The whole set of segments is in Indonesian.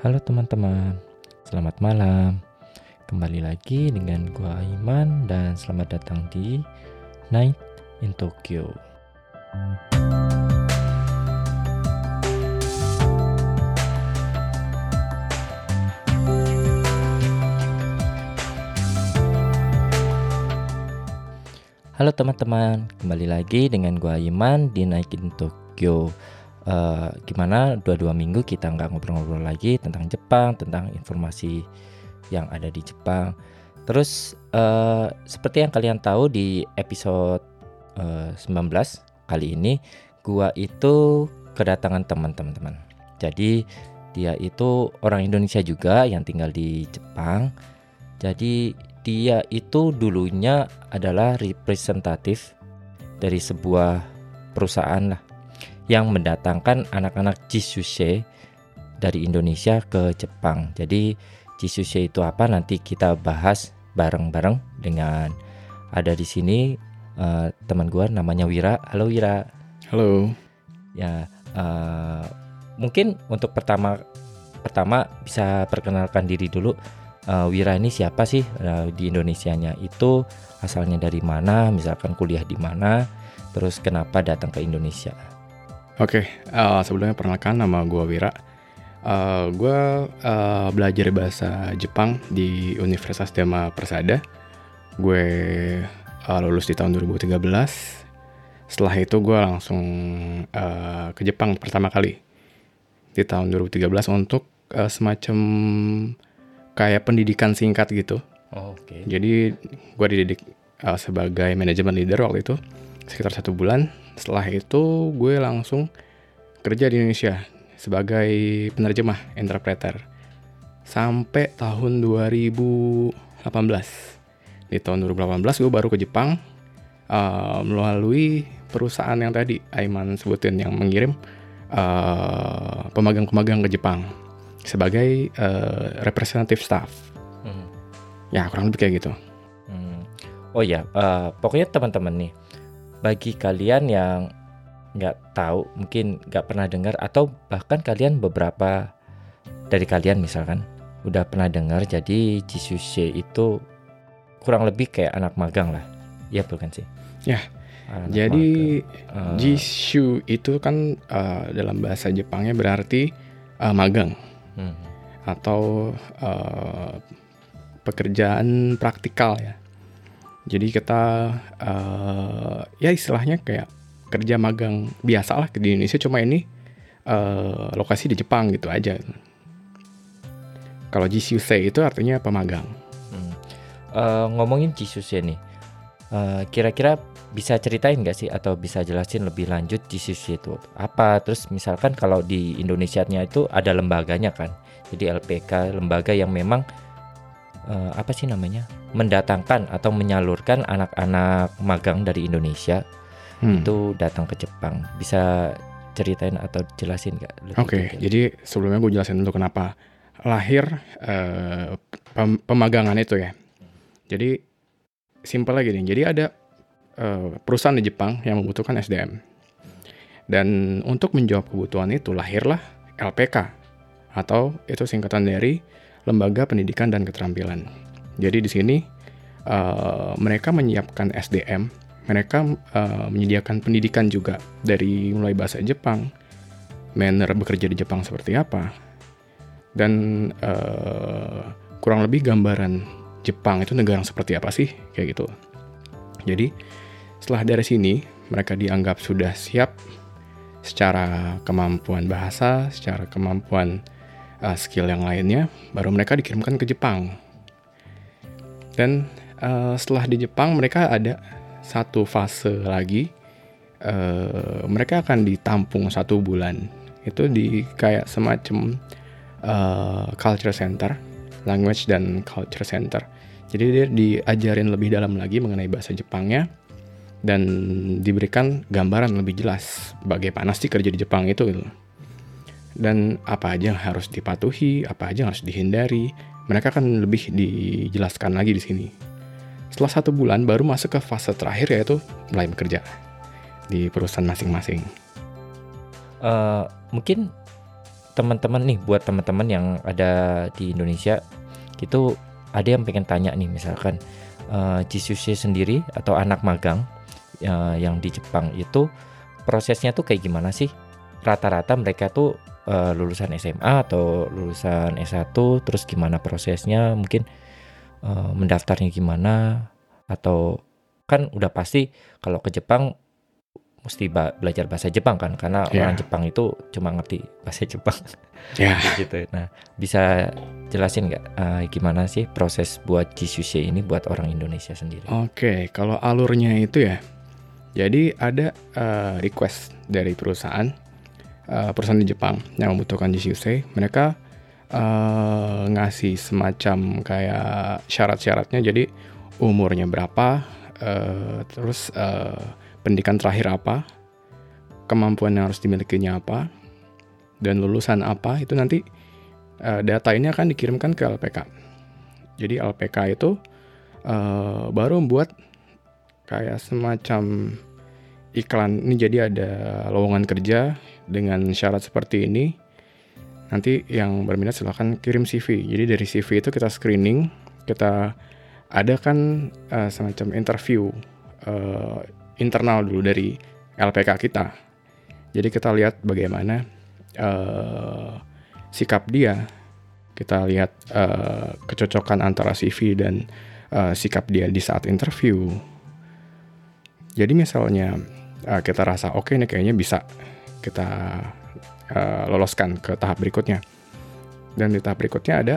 Halo teman-teman, selamat malam. Kembali lagi dengan gua Iman dan selamat datang di Night in Tokyo. Halo teman-teman, kembali lagi dengan gua Iman di Night in Tokyo. Uh, gimana dua-dua minggu kita nggak ngobrol-ngobrol lagi tentang Jepang, tentang informasi yang ada di Jepang. Terus uh, seperti yang kalian tahu di episode uh, 19 kali ini, gua itu kedatangan teman-teman. Jadi dia itu orang Indonesia juga yang tinggal di Jepang. Jadi dia itu dulunya adalah representatif dari sebuah perusahaan lah yang mendatangkan anak-anak Jisuse dari Indonesia ke Jepang. Jadi Jisuse itu apa nanti kita bahas bareng-bareng dengan ada di sini uh, teman gue namanya Wira. Halo Wira. Halo. Ya uh, mungkin untuk pertama pertama bisa perkenalkan diri dulu uh, Wira ini siapa sih uh, di Indonesianya itu asalnya dari mana misalkan kuliah di mana terus kenapa datang ke Indonesia Oke, okay, uh, sebelumnya perkenalkan nama gue Wira. Uh, gue uh, belajar bahasa Jepang di Universitas Dharma Persada. Gue uh, lulus di tahun 2013. Setelah itu gue langsung uh, ke Jepang pertama kali di tahun 2013 untuk uh, semacam kayak pendidikan singkat gitu. Oh, Oke. Okay. Jadi gue dididik uh, sebagai manajemen leader waktu itu sekitar satu bulan. Setelah itu gue langsung kerja di Indonesia sebagai penerjemah interpreter sampai tahun 2018. Di tahun 2018 gue baru ke Jepang uh, melalui perusahaan yang tadi Aiman sebutin yang mengirim pemagang-pemagang uh, ke Jepang sebagai uh, representative staff. Hmm. Ya kurang lebih kayak gitu. Hmm. Oh ya, uh, pokoknya teman-teman nih, bagi kalian yang nggak tahu, mungkin nggak pernah dengar atau bahkan kalian beberapa dari kalian misalkan udah pernah dengar, jadi Jisuse itu kurang lebih kayak anak magang lah, ya bukan sih? Ya. Anak jadi uh, Jishu itu kan uh, dalam bahasa Jepangnya berarti uh, magang hmm. atau uh, pekerjaan praktikal ya. Jadi kita uh, ya istilahnya kayak kerja magang biasa lah di Indonesia cuma ini uh, lokasi di Jepang gitu aja. Kalau Jisuse itu artinya pemagang. Hmm. Uh, ngomongin Jisuse nih, uh, kira-kira bisa ceritain nggak sih atau bisa jelasin lebih lanjut Jisuse itu apa? Terus misalkan kalau di Indonesia-nya itu ada lembaganya kan, jadi LPK lembaga yang memang uh, apa sih namanya mendatangkan atau menyalurkan anak-anak magang dari Indonesia hmm. itu datang ke Jepang bisa ceritain atau jelasin nggak? Oke, okay, jadi sebelumnya gue jelasin dulu kenapa lahir uh, pem pemagangan itu ya. Jadi simpel lagi nih. Jadi ada uh, perusahaan di Jepang yang membutuhkan SDM. Dan untuk menjawab kebutuhan itu lahirlah LPK atau itu singkatan dari Lembaga Pendidikan dan Keterampilan. Jadi di sini uh, mereka menyiapkan SDM, mereka uh, menyediakan pendidikan juga dari mulai bahasa Jepang, manner bekerja di Jepang seperti apa, dan uh, kurang lebih gambaran Jepang itu negara yang seperti apa sih kayak gitu. Jadi setelah dari sini mereka dianggap sudah siap secara kemampuan bahasa, secara kemampuan uh, skill yang lainnya, baru mereka dikirimkan ke Jepang. Dan uh, setelah di Jepang mereka ada satu fase lagi, uh, mereka akan ditampung satu bulan. Itu di kayak semacam uh, culture center, language dan culture center. Jadi dia diajarin lebih dalam lagi mengenai bahasa Jepangnya dan diberikan gambaran lebih jelas bagaimana sih kerja di Jepang itu gitu dan apa aja yang harus dipatuhi, apa aja yang harus dihindari. Mereka akan lebih dijelaskan lagi di sini. Setelah satu bulan baru masuk ke fase terakhir yaitu mulai bekerja di perusahaan masing-masing. Uh, mungkin teman-teman nih, buat teman-teman yang ada di Indonesia, itu ada yang pengen tanya nih, misalkan uh, Jisushi sendiri atau anak magang uh, yang di Jepang itu prosesnya tuh kayak gimana sih? Rata-rata mereka tuh uh, lulusan SMA atau lulusan S1, terus gimana prosesnya? Mungkin uh, mendaftarnya gimana? Atau kan udah pasti kalau ke Jepang mesti belajar bahasa Jepang kan karena yeah. orang Jepang itu cuma ngerti bahasa Jepang yeah. gitu nah bisa jelasin nggak uh, gimana sih proses buat Jisushi ini buat orang Indonesia sendiri oke okay, kalau alurnya itu ya jadi ada uh, request dari perusahaan uh, perusahaan di Jepang yang membutuhkan Jisushi mereka uh, ngasih semacam kayak syarat-syaratnya jadi umurnya berapa uh, terus uh, pendidikan terakhir apa, kemampuan yang harus dimilikinya apa, dan lulusan apa, itu nanti uh, data ini akan dikirimkan ke LPK. Jadi LPK itu uh, baru membuat kayak semacam iklan. Ini jadi ada lowongan kerja dengan syarat seperti ini. Nanti yang berminat silahkan kirim CV. Jadi dari CV itu kita screening, kita adakan uh, semacam interview uh, internal dulu dari LPK kita. Jadi kita lihat bagaimana uh, sikap dia, kita lihat uh, kecocokan antara CV dan uh, sikap dia di saat interview. Jadi misalnya uh, kita rasa oke okay nih kayaknya bisa kita uh, loloskan ke tahap berikutnya. Dan di tahap berikutnya ada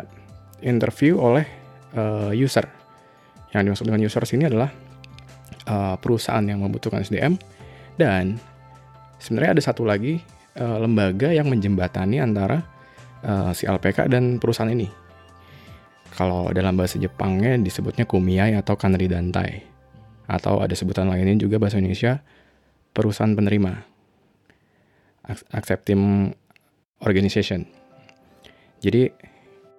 interview oleh uh, user. Yang dimaksud dengan user sini adalah uh, perusahaan yang membutuhkan SDM dan sebenarnya ada satu lagi uh, lembaga yang menjembatani antara uh, si LPK dan perusahaan ini. Kalau dalam bahasa Jepangnya disebutnya kumiai atau kanri dantai. Atau ada sebutan lainnya juga bahasa Indonesia perusahaan penerima. Accepting organization. Jadi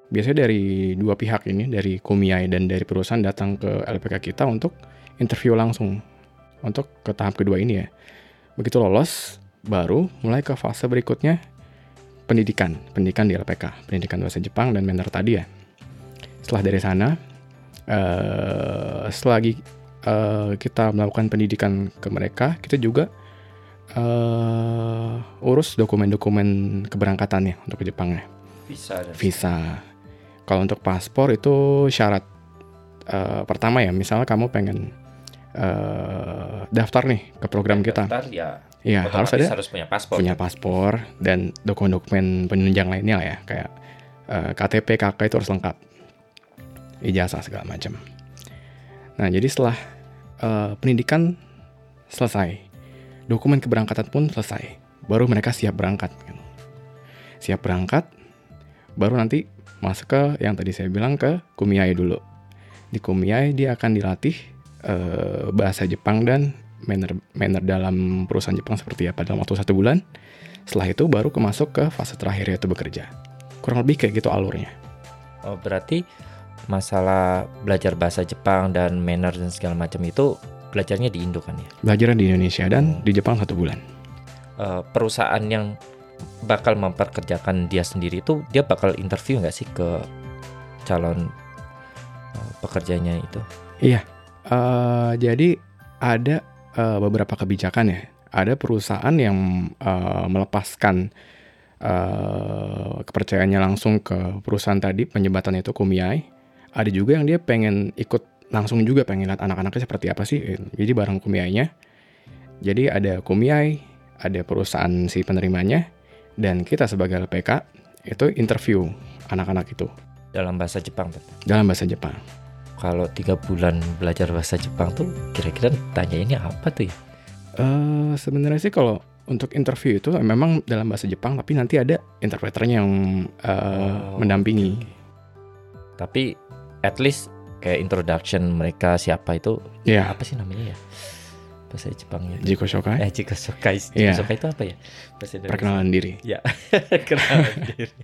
biasanya dari dua pihak ini, dari kumiai dan dari perusahaan datang ke LPK kita untuk interview langsung untuk ke tahap kedua ini ya. Begitu lolos, baru mulai ke fase berikutnya pendidikan, pendidikan di LPK, pendidikan bahasa Jepang dan manner tadi ya. Setelah dari sana, uh, selagi uh, kita melakukan pendidikan ke mereka, kita juga uh, urus dokumen-dokumen keberangkatannya untuk ke Jepangnya. Visa. Visa. Kalau untuk paspor itu syarat uh, pertama ya, misalnya kamu pengen uh, daftar nih ke program ya, kita. Daftar ya. Iya, harus ada harus punya paspor. Punya paspor dan dokumen-dokumen penunjang lainnya lah ya, kayak uh, KTP, KK itu harus lengkap. Ijazah segala macam. Nah, jadi setelah uh, pendidikan selesai, dokumen keberangkatan pun selesai, baru mereka siap berangkat. Gitu. Siap berangkat, baru nanti masuk ke yang tadi saya bilang ke Kumiai dulu. Di Kumiai dia akan dilatih uh, bahasa Jepang dan manner manner dalam perusahaan Jepang seperti apa dalam waktu satu bulan. Setelah itu baru ke masuk ke fase terakhir yaitu bekerja. Kurang lebih kayak gitu alurnya. Oh berarti masalah belajar bahasa Jepang dan manner dan segala macam itu belajarnya di Indo kan ya? Belajarnya di Indonesia dan hmm. di Jepang satu bulan. Uh, perusahaan yang bakal memperkerjakan dia sendiri itu dia bakal interview nggak sih ke calon uh, pekerjanya itu? Iya, Uh, jadi ada uh, beberapa kebijakan ya. Ada perusahaan yang uh, melepaskan uh, kepercayaannya langsung ke perusahaan tadi penyebatan itu Kumiai. Ada juga yang dia pengen ikut langsung juga pengen lihat anak-anaknya seperti apa sih. Jadi bareng Kumiainya. Jadi ada Kumiai, ada perusahaan si penerimanya, dan kita sebagai LPK itu interview anak-anak itu. Dalam bahasa Jepang, Dalam bahasa Jepang kalau tiga bulan belajar bahasa Jepang tuh kira-kira tanya ini apa tuh ya? Uh, sebenarnya sih kalau untuk interview itu memang dalam bahasa Jepang tapi nanti ada interpreternya yang uh, oh, mendampingi. Okay. Tapi at least kayak introduction mereka siapa itu yeah. apa sih namanya ya? Bahasa Jepangnya. Jiko Shokai. Eh Jiko Shokai. Jiko yeah. Shokai itu apa ya? Bahasa Perkenalan diri. Ya. Perkenalan diri.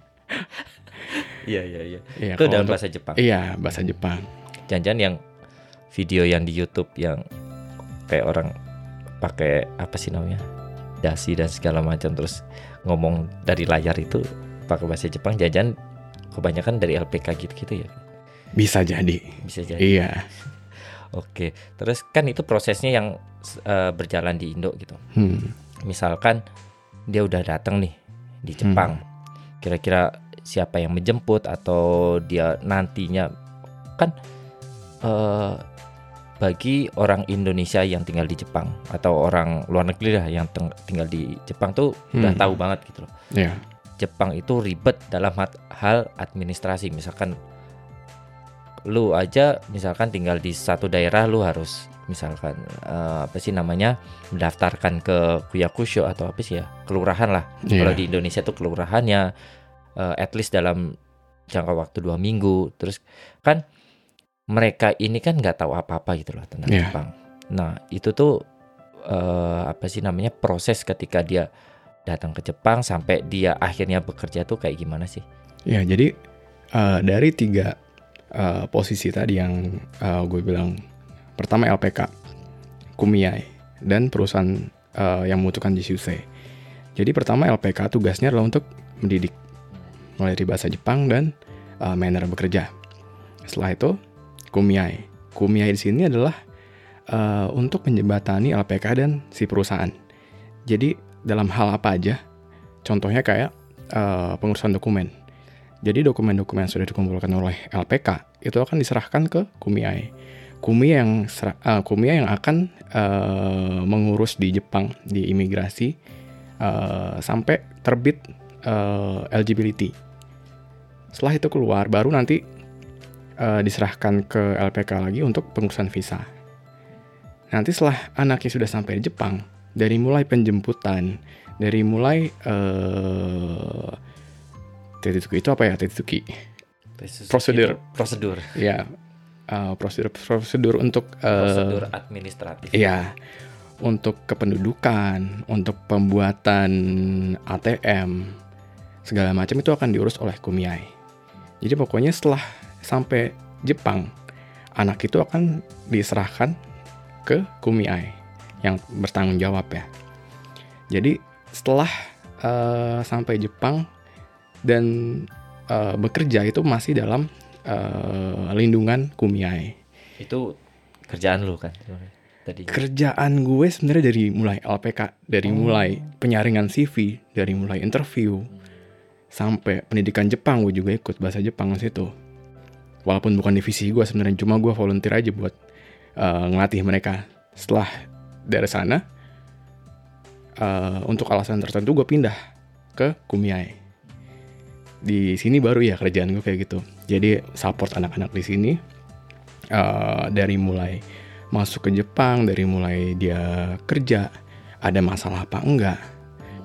Iya iya iya. Ya, itu dalam bahasa Jepang. Iya, bahasa Jepang jangan-jangan yang video yang di YouTube yang kayak orang pakai apa sih namanya dasi dan segala macam terus ngomong dari layar itu pakai bahasa Jepang jajan kebanyakan dari LPK gitu-gitu ya Bisa jadi. bisa jadi Iya. oke terus kan itu prosesnya yang eh, berjalan di Indo gitu Hmm. misalkan dia udah datang nih di Jepang kira-kira siapa yang menjemput atau dia nantinya kan eh, bagi orang Indonesia yang tinggal di Jepang atau orang luar negeri lah yang tinggal di Jepang tuh udah Hmm. tahu banget gitu loh Iya. Jepang itu ribet dalam hal administrasi misalkan lu aja misalkan tinggal di satu daerah lu harus misalkan eh, apa sih namanya mendaftarkan ke kuyakusho atau apa sih ya kelurahan lah Iya. kalau di Indonesia tuh kelurahannya eh, at least dalam jangka waktu dua minggu terus kan mereka ini kan nggak tahu apa-apa gitu loh tentang Iya. Jepang nah itu tuh eh, apa sih namanya proses ketika dia datang ke Jepang sampai dia akhirnya bekerja tuh kayak gimana sih Ya, jadi eh, dari tiga eh, posisi tadi yang eh, gue bilang pertama LPK, Kumiai, dan perusahaan eh, yang membutuhkan Jisuse. Jadi pertama LPK tugasnya adalah untuk mendidik mulai dari bahasa Jepang dan eh, manner bekerja. Setelah itu Kumiai. Kumiai di sini adalah eh, untuk menjembatani LPK dan si perusahaan. Jadi dalam hal apa aja, contohnya kayak eh, pengurusan dokumen. Jadi dokumen-dokumen yang sudah dikumpulkan oleh LPK itu akan diserahkan ke Kumiai. Kumi yang sera- eh, Kumiai yang akan eh, mengurus di Jepang di imigrasi eh, sampai terbit eh, eligibility. Setelah itu keluar baru nanti eh, diserahkan ke LPK lagi untuk pengurusan visa. Nanti setelah anaknya sudah sampai di Jepang, dari mulai penjemputan, dari mulai eh Tetsuki itu apa ya Tetsuki? Prosedur. Prosedur Ya, eh, prosedur prosedur untuk eh, prosedur administratif Iya, untuk kependudukan, untuk pembuatan ATM, segala macam itu akan diurus oleh Kumiai. Jadi pokoknya setelah sampai Jepang, anak itu akan diserahkan ke Kumiai yang bertanggung jawab ya. Jadi setelah eh, sampai Jepang dan eh, bekerja itu masih dalam eh, lindungan Kumiai. itu kerjaan lu kan tadi Kerjaan gue sebenarnya dari mulai LPK, dari Oh. mulai penyaringan CV, dari mulai interview, sampai pendidikan Jepang gue juga ikut bahasa Jepang di situ. Walaupun bukan divisi gue sebenarnya, cuma gue volunteer aja buat eh, ngelatih mereka. Setelah dari sana, eh, untuk alasan tertentu gue pindah ke Kumiai. Di sini baru ya kerjaan gue kayak gitu. Jadi support anak-anak di sini eh, dari mulai masuk ke Jepang dari mulai dia kerja ada masalah apa enggak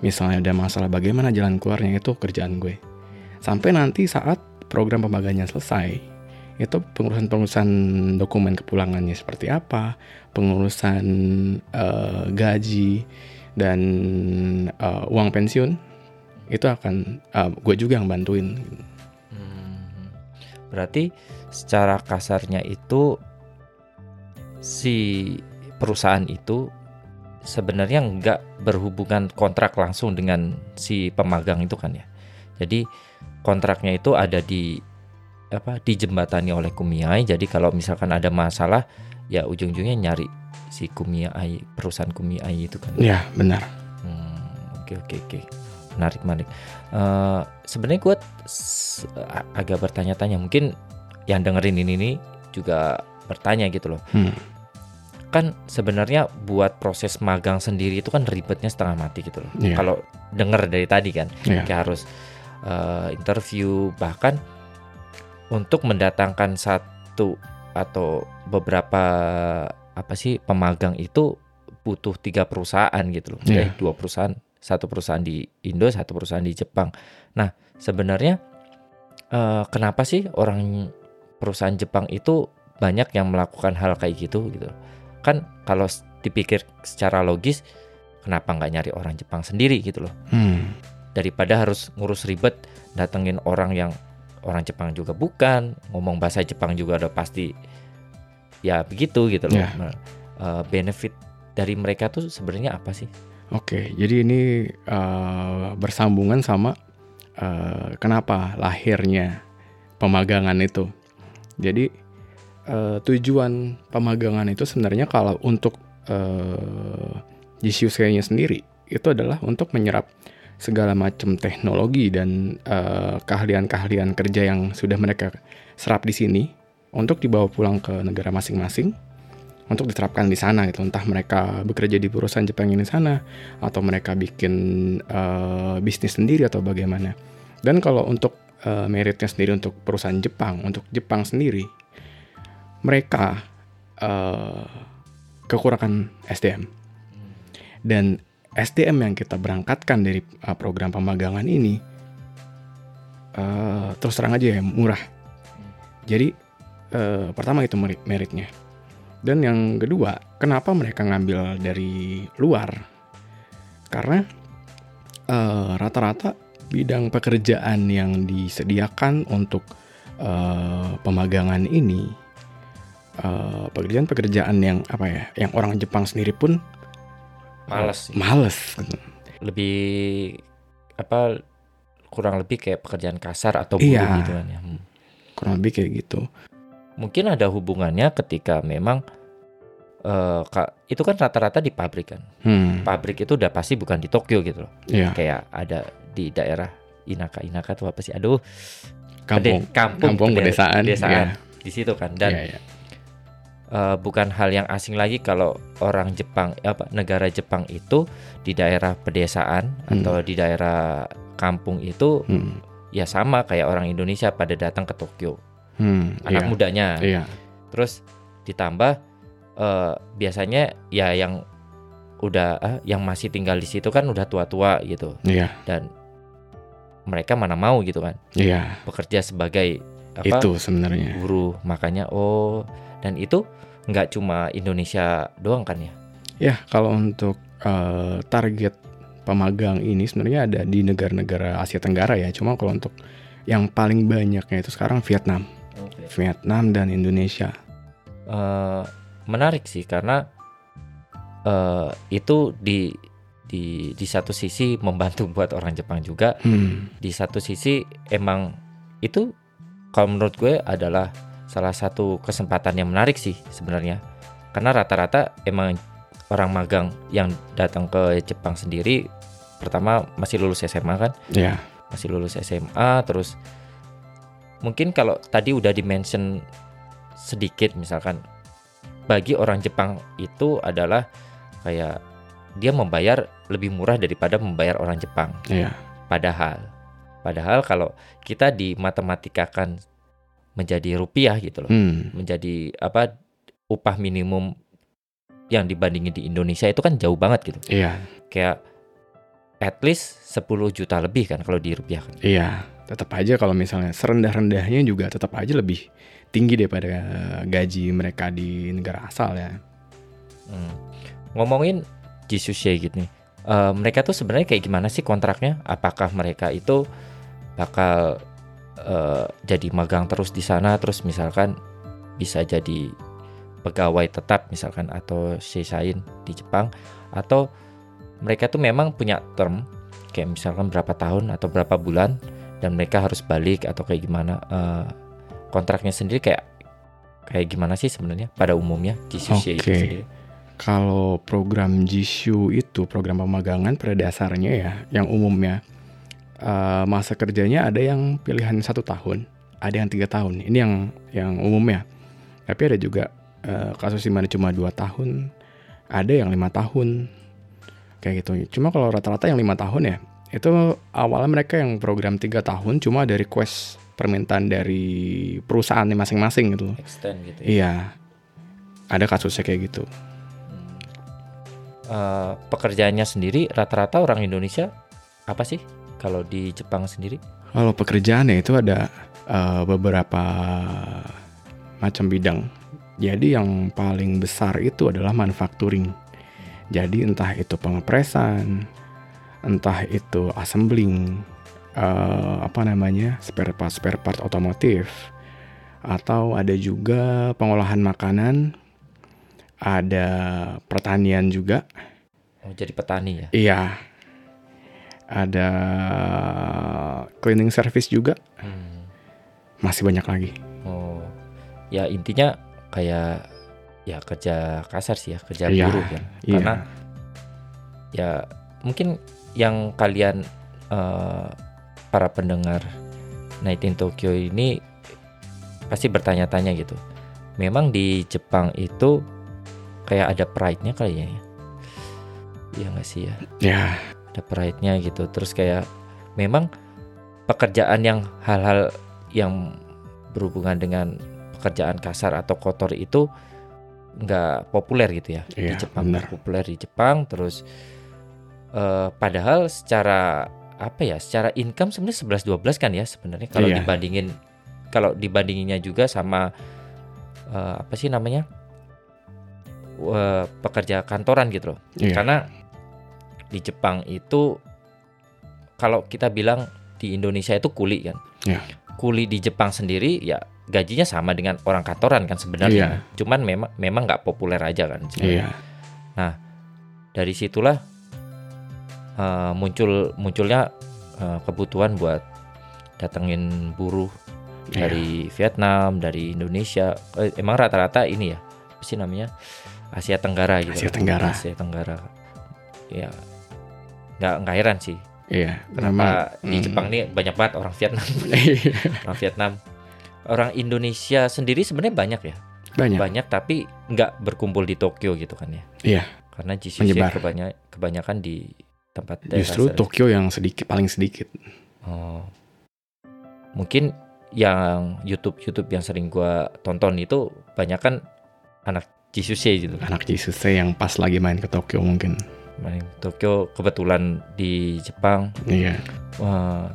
misalnya ada masalah bagaimana jalan keluarnya itu kerjaan gue sampai nanti saat program pembagiannya selesai itu pengurusan-pengurusan dokumen kepulangannya seperti apa pengurusan eh, gaji dan eh, uang pensiun itu akan eh, gue juga yang bantuin Hmm. Berarti secara kasarnya itu si perusahaan itu sebenarnya nggak berhubungan kontrak langsung dengan si pemagang itu kan ya. Jadi kontraknya itu ada di apa dijembatani oleh Kumiai. Jadi kalau misalkan ada masalah ya ujung-ujungnya nyari si Kumiai perusahaan Kumiai itu kan. ya benar Hmm, Oke oke oke menarik menarik. Eh, Sebenarnya gue agak bertanya-tanya mungkin yang dengerin ini nih juga bertanya gitu loh. Hmm. Kan sebenarnya buat proses magang sendiri itu kan ribetnya setengah mati gitu loh. Iya. Kalau denger dari tadi kan Iya. kayak harus eh, interview bahkan untuk mendatangkan satu atau beberapa apa sih pemagang itu butuh tiga perusahaan gitu loh, Iya. Eh, dua perusahaan, satu perusahaan di Indo, satu perusahaan di Jepang. Nah sebenarnya eh, kenapa sih orang perusahaan Jepang itu banyak yang melakukan hal kayak gitu gitu? Kan kalau dipikir secara logis, kenapa nggak nyari orang Jepang sendiri gitu loh? Hmm. daripada harus ngurus ribet datengin orang yang orang Jepang juga bukan ngomong bahasa Jepang juga udah pasti ya begitu gitu loh Ya. Nah, eh, benefit dari mereka tuh sebenarnya apa sih Oke, jadi ini eh, bersambungan sama eh, kenapa lahirnya pemagangan itu. Jadi eh, tujuan pemagangan itu sebenarnya kalau untuk eh, GCUC-nya sendiri itu adalah untuk menyerap segala macam teknologi dan eh, keahlian-keahlian kerja yang sudah mereka serap di sini untuk dibawa pulang ke negara masing-masing untuk diterapkan di sana gitu entah mereka bekerja di perusahaan Jepang ini sana atau mereka bikin eh, bisnis sendiri atau bagaimana dan kalau untuk eh, meritnya sendiri untuk perusahaan Jepang untuk Jepang sendiri mereka eh, kekurangan SDM dan SDM yang kita berangkatkan dari uh, program pemagangan ini uh, terus terang aja ya murah. Jadi uh, pertama itu merit meritnya. Dan yang kedua, kenapa mereka ngambil dari luar? Karena uh, rata-rata bidang pekerjaan yang disediakan untuk uh, pemagangan ini uh, pekerjaan-pekerjaan yang apa ya, yang orang Jepang sendiri pun Males sih. males. Lebih apa kurang lebih kayak pekerjaan kasar atau buruh Iya. gitu kan ya. Hmm. Kurang lebih kayak gitu. Mungkin ada hubungannya ketika memang eh, ka- itu kan rata-rata di pabrik kan. Hmm, Pabrik itu udah pasti bukan di Tokyo gitu loh. iya. Kayak ada di daerah Inaka Inaka tuh apa sih? Aduh, Kampung, kampung, kampung pede- pedesaan. pedesaan. Iya, di situ kan. Dan iya, iya. eh, bukan hal yang asing lagi kalau orang Jepang apa negara Jepang itu di daerah pedesaan Hmm. atau di daerah kampung itu Hmm, ya sama kayak orang Indonesia pada datang ke Tokyo hmm, anak iya, mudanya. Iya, terus ditambah eh, biasanya ya yang udah ah, yang masih tinggal di situ kan udah tua-tua gitu. Iya, dan mereka mana mau gitu kan. Iya. bekerja sebagai apa? Itu sebenarnya. guru. Makanya oh dan itu nggak cuma Indonesia doang kan ya? Ya, kalau untuk eh, target pemagang ini sebenarnya ada di negara-negara Asia Tenggara ya. Cuma kalau untuk yang paling banyaknya itu sekarang Vietnam, Vietnam dan Indonesia. Eh, menarik sih karena eh, itu di di di satu sisi membantu buat orang Jepang juga. Hmm, di satu sisi emang itu kalau menurut gue adalah salah satu kesempatan yang menarik sih sebenarnya. Karena rata-rata emang orang magang yang datang ke Jepang sendiri pertama masih lulus SMA kan? Ya, masih lulus SMA terus mungkin kalau tadi udah dimention sedikit misalkan bagi orang Jepang itu adalah kayak dia membayar lebih murah daripada membayar orang Jepang. Ya, padahal padahal kalau kita dimatematika-kan menjadi rupiah gitu loh hmm, menjadi apa upah minimum yang dibandingin di Indonesia itu kan jauh banget gitu. Iya, kayak at least 10 juta lebih kan kalau dirupiahkan. Iya. Tetap aja kalau misalnya serendah-rendahnya juga tetap aja lebih tinggi daripada gaji mereka di negara asal ya. Hmm. Ngomongin Jisushi gitu nih. eh, mereka tuh sebenarnya kayak gimana sih kontraknya? Apakah mereka itu bakal eh, jadi magang terus di sana terus misalkan bisa jadi pegawai tetap misalkan atau seisain di Jepang atau mereka tuh memang punya term kayak misalkan berapa tahun atau berapa bulan dan mereka harus balik atau kayak gimana Eh, kontraknya sendiri kayak kayak gimana sih sebenarnya pada umumnya Jisushi itu Oke. sendiri? Kalau program Jishu itu program pemagangan pada dasarnya ya, yang umumnya eh, masa kerjanya ada yang pilihan satu tahun, ada yang tiga tahun. Ini yang yang umumnya. Tapi ada juga eh, kasus di mana cuma dua tahun, ada yang lima tahun, kayak gitu. Cuma kalau rata-rata yang lima tahun ya, itu awalnya mereka yang program tiga tahun cuma ada request permintaan dari perusahaan masing-masing gitu. extend gitu ya. Iya, ada kasusnya kayak gitu. Eh, pekerjaannya sendiri rata-rata orang Indonesia apa sih kalau di Jepang sendiri? Kalau pekerjaannya itu ada eh, beberapa macam bidang. Jadi yang paling besar itu adalah manufacturing. Jadi entah itu pengepresan, entah itu assembling, eh, apa namanya spare part spare part otomotif, atau ada juga pengolahan makanan, ada pertanian juga. Oh, jadi petani ya. Iya. ada cleaning service juga, Hmm. masih banyak lagi. Oh, ya intinya kayak ya kerja kasar sih ya kerja Iya, buruh kan. iya. Karena ya mungkin yang kalian eh, para pendengar Night in Tokyo ini pasti bertanya-tanya gitu. Memang di Jepang itu kayak ada pride-nya kali ya. Iya nggak sih ya? Ya, ada pride-nya gitu. Terus kayak memang pekerjaan yang hal-hal yang berhubungan dengan pekerjaan kasar atau kotor itu nggak populer gitu ya di Iya, Jepang nggak populer di Jepang terus eh, padahal secara apa ya secara income sebenarnya 11 12 kan ya sebenarnya kalau Iya. dibandingin kalau dibandinginnya juga sama eh, apa sih namanya Eh, pekerja kantoran gitu loh iya. karena di Jepang itu kalau kita bilang di Indonesia itu kuli kan. Ya. Kuli di Jepang sendiri ya gajinya sama dengan orang kantoran kan sebenarnya. Cuman memang memang nggak populer aja kan. sebenarnya. Iya, Dari situlah eh, muncul munculnya eh, kebutuhan buat datengin buruh iya. dari Vietnam, dari Indonesia. Eh, emang rata-rata ini ya apa sih namanya Asia Tenggara gitu. Asia Tenggara. Asia Tenggara. Ya nggak nggak heran sih. Iya, Kenapa memang, di mm. Jepang nih banyak banget orang Vietnam, Iya, orang Vietnam. Orang Indonesia sendiri sebenarnya banyak ya, banyak. banyak tapi nggak berkumpul di Tokyo gitu kan ya. Iya. Karena GCC Menyebar. kebanyak, kebanyakan di tempat Justru. Tokyo yang sedikit paling sedikit. Oh. Mungkin yang YouTube YouTube yang sering gua tonton itu banyak kan anak Jisuse gitu. Anak Jesus yang pas lagi main ke Tokyo mungkin. Main Tokyo kebetulan di Jepang. Iya, Wah,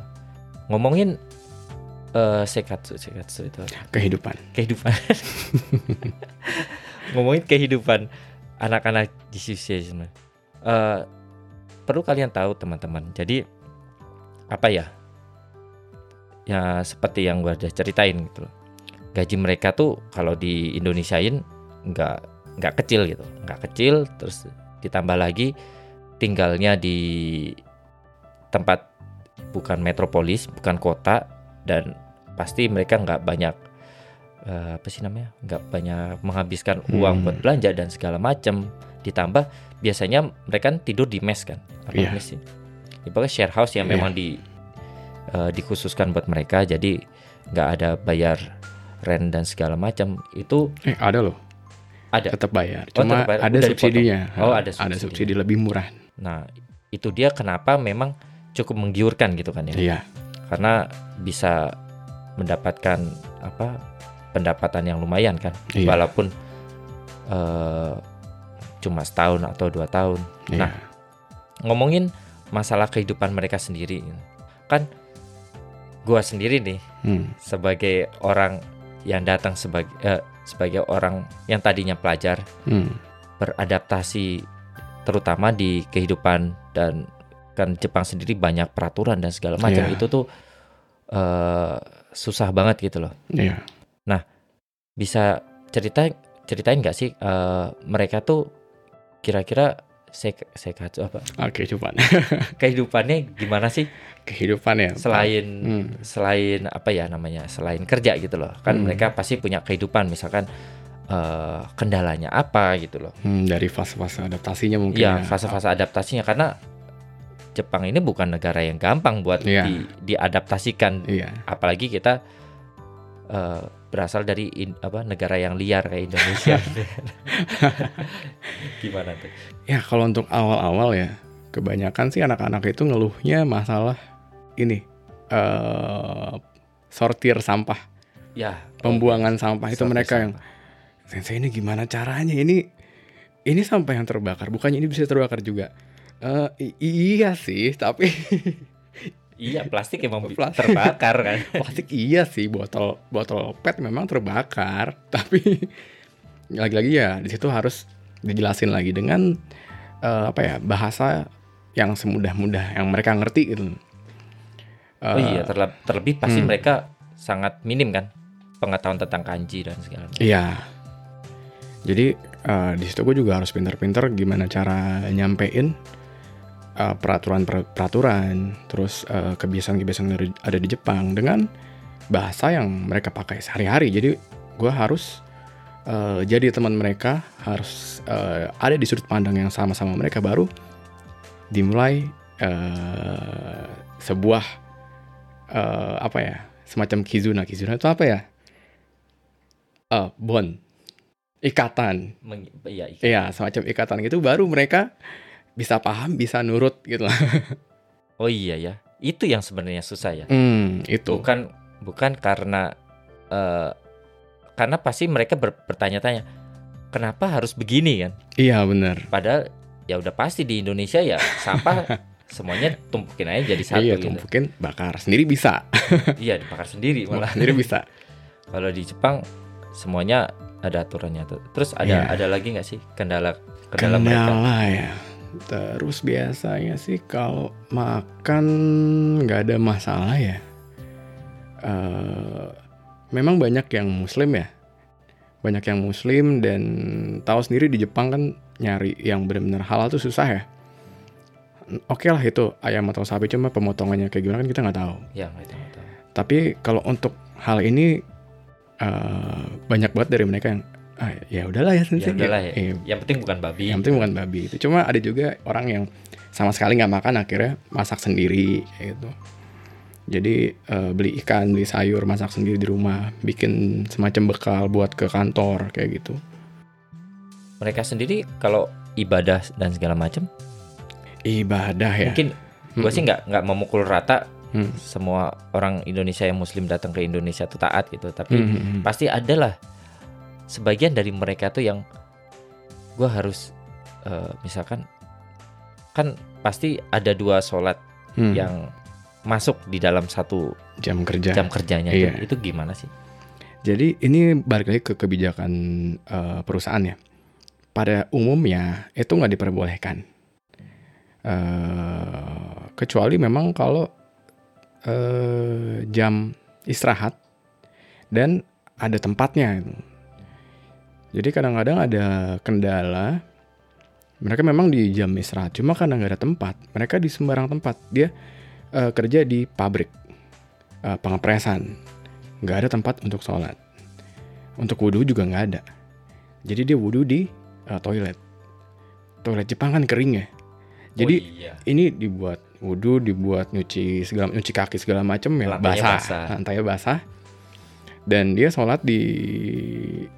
ngomongin eh sekatsu sekatsu itu kehidupan. kehidupan. ngomongin kehidupan anak-anak Jisuse sebenarnya. Eh, perlu kalian tahu teman-teman. Jadi apa ya? Ya seperti yang gua udah ceritain gitu loh. Gaji mereka tuh kalau di Indonesiain nggak nggak kecil gitu, nggak kecil. Terus ditambah lagi tinggalnya di tempat bukan metropolis, bukan kota dan pasti mereka nggak banyak eh, apa sih namanya nggak banyak menghabiskan uang Hmm. buat belanja dan segala macam ditambah biasanya mereka kan tidur di mes kan apa Iya. mes sih Ya, share house yang Iya. memang di eh, dikhususkan buat mereka jadi nggak ada bayar rent dan segala macam itu Eh, ada loh. ada Tetap bayar. Oh, Cuma tetap bayar. ada Udah subsidinya. Oh, ada Ada subsidi. subsidi lebih murah. nah itu dia kenapa memang cukup menggiurkan gitu kan ya Iya, karena bisa mendapatkan apa pendapatan yang lumayan kan iya. walaupun eh, cuma setahun atau dua tahun iya. Nah, ngomongin masalah kehidupan mereka sendiri kan gua sendiri nih Hmm, sebagai orang yang datang sebagai eh, sebagai orang yang tadinya pelajar hmm. beradaptasi terutama di kehidupan dan kan Jepang sendiri banyak peraturan dan segala macam Iya. itu tuh eh, susah banget gitu loh Iya. bisa cerita ceritain nggak sih eh, mereka tuh kira-kira sek sekatsu apa Oke, coba. kehidupannya gimana sih Kehidupan ya. selain Hmm. selain apa ya namanya selain kerja gitu loh kan Hmm. mereka pasti punya kehidupan misalkan eh, kendalanya apa gitu loh Hmm, dari fase-fase adaptasinya mungkin ya ya. fase-fase adaptasinya karena Jepang ini bukan negara yang gampang buat Iya. di, diadaptasikan Iya. apalagi kita eh, berasal dari in- apa negara yang liar kayak Indonesia. Gimana tuh? Ya kalau untuk awal-awal ya, kebanyakan sih anak-anak itu ngeluhnya masalah ini eh sortir sampah, ya pembuangan sampah itu mereka yang sampah. sensei ini gimana caranya? Ini ini sampah yang terbakar, bukannya ini bisa terbakar juga? Eh, i- iya sih, tapi iya plastik emang Plastik. terbakar kan plastik iya sih botol botol PET memang terbakar, tapi lagi-lagi ya di situ harus dijelasin lagi dengan eh, apa ya bahasa yang semudah-mudah yang mereka ngerti gitu. oh Eh, iya terleb- terlebih pasti hmm. mereka sangat minim kan pengetahuan tentang kanji dan segala macam Iya. Jadi eh, di situ gue juga harus pintar-pintar gimana cara nyampein uh, peraturan peraturan, terus uh, kebiasaan-kebiasaan yang ada- di Jepang dengan bahasa yang mereka pakai sehari-hari. Jadi gue harus uh, jadi teman mereka, harus uh, ada di sudut pandang yang sama-sama mereka baru dimulai uh, sebuah uh, apa ya semacam kizuna. Kizuna itu apa ya? Uh, bond ikatan. Meng- iya, iya. Iya, semacam ikatan gitu. Baru mereka bisa paham, bisa nurut gitu lah. Oh iya ya. Itu yang sebenarnya susah ya. Hmm, itu. Bukan bukan karena eh, karena pasti mereka ber- bertanya-tanya kenapa harus begini kan? Iya, benar. Padahal ya udah pasti di Indonesia ya sampah semuanya tumpukin aja jadi satu iya, gitu. tumpukin bakar sendiri bisa. Iya dibakar sendiri malah. sendiri bisa. Kalau di Jepang semuanya ada aturannya tuh. Terus ada Iya. ada lagi nggak sih kendala kendala, mereka? Kendala ya. Terus biasanya sih kalau makan nggak ada masalah ya. Eh, memang banyak yang muslim ya. Banyak yang muslim dan tahu sendiri di Jepang kan nyari yang benar-benar halal tuh susah ya. Oke lah itu ayam atau sapi cuma pemotongannya kayak gimana kan kita nggak tahu. Ya nggak tahu. Tapi kalau untuk hal ini eh, banyak banget dari mereka yang ah, ya udahlah ya Ya sensei. udahlah ya. Eh, Yang penting bukan babi. yang penting bukan babi itu cuma ada juga orang yang sama sekali nggak makan akhirnya masak sendiri gitu jadi eh, beli ikan beli sayur masak sendiri di rumah bikin semacam bekal buat ke kantor kayak gitu Mereka sendiri kalau ibadah dan segala macam ibadah ya mungkin gue sih nggak nggak memukul rata Hmm. semua orang Indonesia yang Muslim datang ke Indonesia tuh taat gitu. Tapi Hmm, hmm, hmm. pasti ada lah sebagian dari mereka tuh yang gue harus eh, misalkan kan pasti ada dua sholat Hmm. yang masuk di dalam satu jam kerja jam kerjanya Iya. itu, itu gimana sih? Jadi ini balik lagi ke kebijakan eh, perusahaan ya. Pada umumnya itu nggak diperbolehkan. Eh, kecuali memang kalau eh, jam istirahat dan ada tempatnya. Jadi kadang-kadang ada kendala. Mereka memang di jam istirahat, cuma karena nggak ada tempat, mereka di sembarang tempat. Dia eh, kerja di pabrik eh, pengepresan, nggak ada tempat untuk sholat. Untuk wudhu juga nggak ada. Jadi dia wudhu di eh, toilet. Toilet Jepang kan kering ya. Jadi Oh iya. ini dibuat wudhu, dibuat nyuci segala nyuci kaki segala macam ya Lantainya basah, basah. lantainya basah. Dan dia sholat di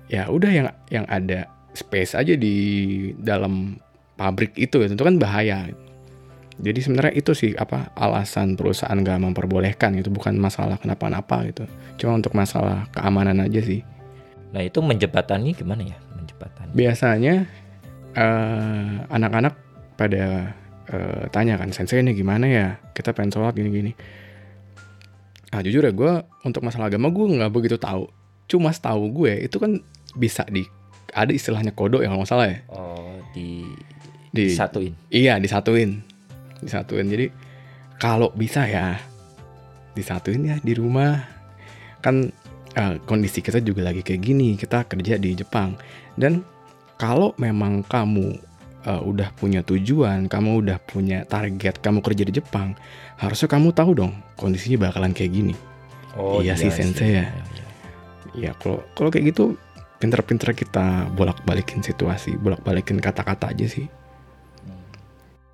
ya udah yang yang ada space aja di dalam pabrik itu ya tentu kan bahaya. Jadi sebenarnya itu sih apa alasan perusahaan nggak memperbolehkan itu bukan masalah kenapa-napa gitu. Cuma untuk masalah keamanan aja sih. Nah itu menjebatannya gimana ya? Menjebatan. biasanya eh, anak-anak pada eh, tanya kan sensei ini gimana ya kita pengen sholat gini-gini ah jujur ya gue untuk masalah agama gue nggak begitu tahu. Cuma setahu gue itu kan bisa di ada istilahnya kodok ya kalau nggak salah ya. Oh di di disatuin. iya disatuin. Disatuin. Jadi kalau bisa ya disatuin ya di rumah. Kan eh, kondisi kita juga lagi kayak gini kita kerja di Jepang. Dan kalau memang kamu eh, udah punya tujuan kamu udah punya target kamu kerja di Jepang harusnya kamu tahu dong kondisinya bakalan kayak gini. Oh Iya sih, sensei ya. Iya, iya. ya kalau kalau kayak gitu pinter-pinter kita bolak-balikin situasi bolak-balikin kata-kata aja sih.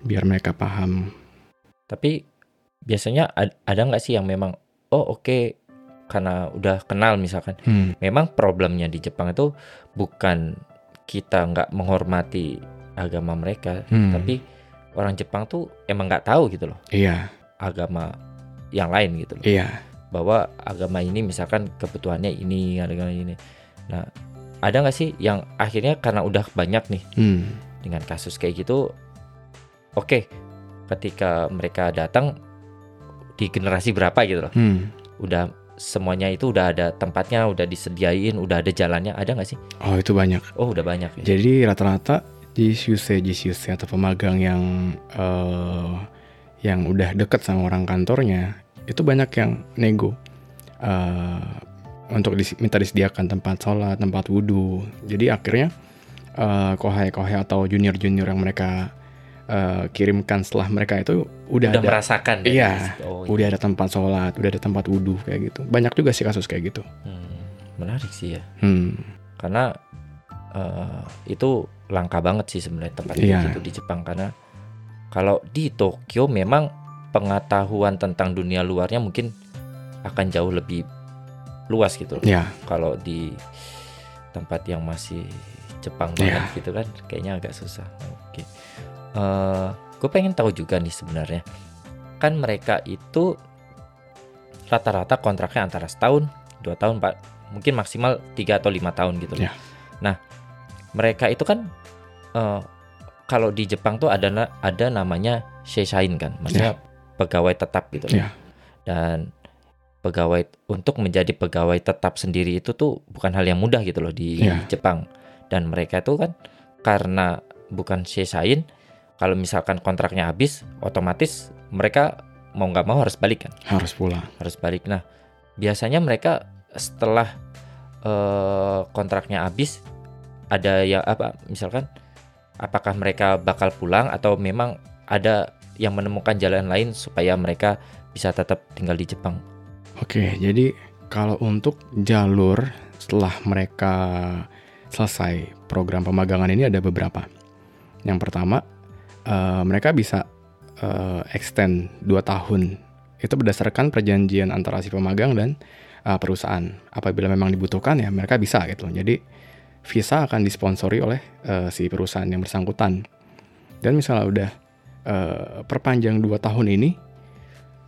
Biar mereka paham. Tapi biasanya ad- ada nggak sih yang memang oh oke karena udah kenal misalkan. Hmm, memang problemnya di Jepang itu bukan kita nggak menghormati agama mereka hmm, tapi orang Jepang tuh emang nggak tahu gitu loh. Iya agama yang lain gitu loh. Iya. Bahwa agama ini misalkan kebutuhannya ini agama ini. Nah ada nggak sih yang akhirnya karena udah banyak nih hmm, dengan kasus kayak gitu oke ketika mereka datang di generasi berapa gitu loh. Hmm. udah semuanya itu udah ada tempatnya udah disediain udah ada jalannya ada nggak sih? Oh itu banyak. Oh udah banyak ya. Jadi rata-rata jisuse jisuse atau pemagang yang eh, yang udah deket sama orang kantornya itu banyak yang nego eh, untuk dis- minta disediakan tempat sholat, tempat wudhu. Jadi akhirnya eh, kohai-kohai atau junior-junior yang mereka eh, kirimkan setelah mereka itu udah, Udah ada merasakan. dari Iya. Oh, udah ada tempat sholat, udah ada tempat wudhu kayak gitu. Banyak juga sih kasus kayak gitu. Hmm, menarik sih ya. Hmm, Karena eh, itu langka banget sih sebenarnya tempat Iya. kayak gitu di Jepang karena kalau di Tokyo memang pengetahuan tentang dunia luarnya mungkin akan jauh lebih luas gitu. ya, Kalau di tempat yang masih Jepang Iya. banget gitu kan, kayaknya agak susah. Oke, gue pengen tahu juga nih sebenarnya, kan mereka itu rata-rata kontraknya antara setahun, dua tahun, pak, mungkin maksimal tiga atau lima tahun gitu. loh. Iya. Nah, mereka itu kan eh, kalau di Jepang tuh ada ada namanya sheishain kan, maksudnya pegawai tetap gitu. loh. Iya. Dan pegawai untuk menjadi pegawai tetap sendiri itu tuh bukan hal yang mudah gitu loh di Iya. Jepang. Dan mereka tuh kan karena bukan sheishain, kalau misalkan kontraknya habis, otomatis mereka mau nggak mau harus balik kan, harus pulang. harus balik. Nah, biasanya mereka setelah eh, kontraknya habis, ada yang apa, misalkan apakah mereka bakal pulang atau memang ada yang menemukan jalan lain supaya mereka bisa tetap tinggal di Jepang. Oke, jadi kalau untuk jalur setelah mereka selesai program pemagangan ini ada beberapa. Yang pertama, eh, mereka bisa eh, extend 2 tahun. Itu berdasarkan perjanjian antara si pemagang dan eh, perusahaan. Apabila memang dibutuhkan ya mereka bisa gitu. Jadi visa akan disponsori oleh eh, si perusahaan yang bersangkutan. Dan misalnya udah eh, perpanjang 2 tahun ini,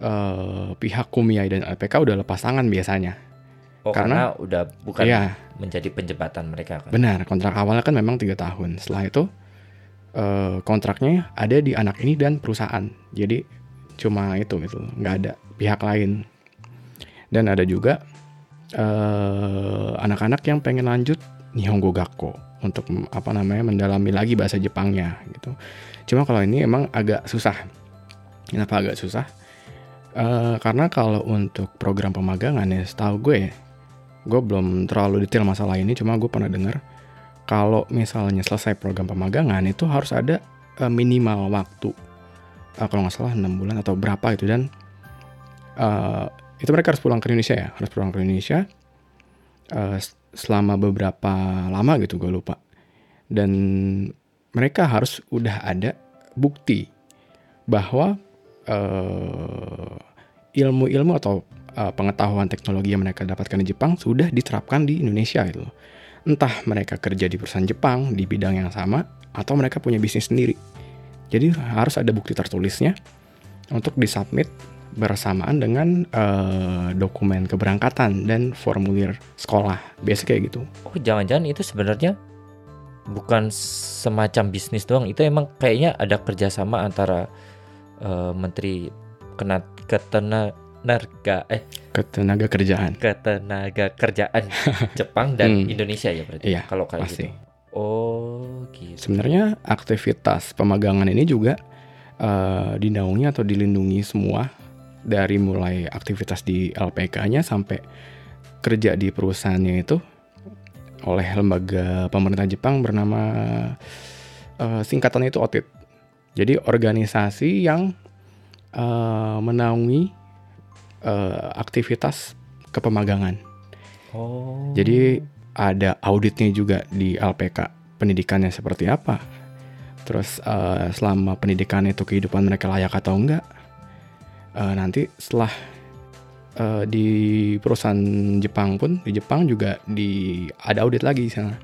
eh, pihak Kumiai dan LPK udah lepas tangan biasanya. Oh, Karena- karena, udah bukan Iya, menjadi penjebatan mereka kan. benar. Kontrak awalnya kan memang tiga tahun. Setelah itu eh, kontraknya ada di anak ini dan perusahaan. Jadi cuma itu gitu, nggak ada pihak lain. Dan ada juga anak-anak yang pengen lanjut Nihongo Gakko untuk apa namanya mendalami lagi bahasa Jepangnya gitu. Cuma kalau ini emang agak susah. Kenapa agak susah? Eh, karena kalau untuk program pemagangan ya setahu gue ya, gue belum terlalu detail masalah ini cuma gue pernah dengar kalau misalnya selesai program pemagangan itu harus ada eh, minimal waktu Eh, kalau nggak salah enam bulan atau berapa itu dan eh, itu mereka harus pulang ke Indonesia ya harus pulang ke Indonesia s- selama beberapa lama gitu gue lupa dan mereka harus udah ada bukti bahwa eh, ilmu-ilmu atau uh, pengetahuan teknologi yang mereka dapatkan di Jepang sudah diterapkan di Indonesia gitu. Entah mereka kerja di perusahaan Jepang di bidang yang sama atau mereka punya bisnis sendiri. Jadi harus ada bukti tertulisnya untuk disubmit bersamaan dengan uh, dokumen keberangkatan dan formulir sekolah. Biasa kayak gitu. Oh, jangan-jangan itu sebenarnya bukan semacam bisnis doang. Itu emang kayaknya ada kerjasama antara eh, Menteri Kena Ketenaga eh Ketenaga kerjaan. Ketenaga Kerjaan Jepang dan Hmm. Indonesia ya berarti. Iya, kalau kayak pasti. gitu. Oh, gitu. Sebenarnya aktivitas pemagangan ini juga eh, dinaungi atau dilindungi semua dari mulai aktivitas di LPK-nya sampai kerja di perusahaannya itu oleh lembaga pemerintah Jepang bernama eh, singkatannya itu OTIT. Jadi organisasi yang eh, menaungi eh, aktivitas kepemagangan. Oh. Jadi ada auditnya juga di LPK pendidikannya seperti apa. Terus eh, selama pendidikan itu kehidupan mereka layak atau enggak. Eh, nanti setelah eh, di perusahaan Jepang pun di Jepang juga di ada audit lagi sana.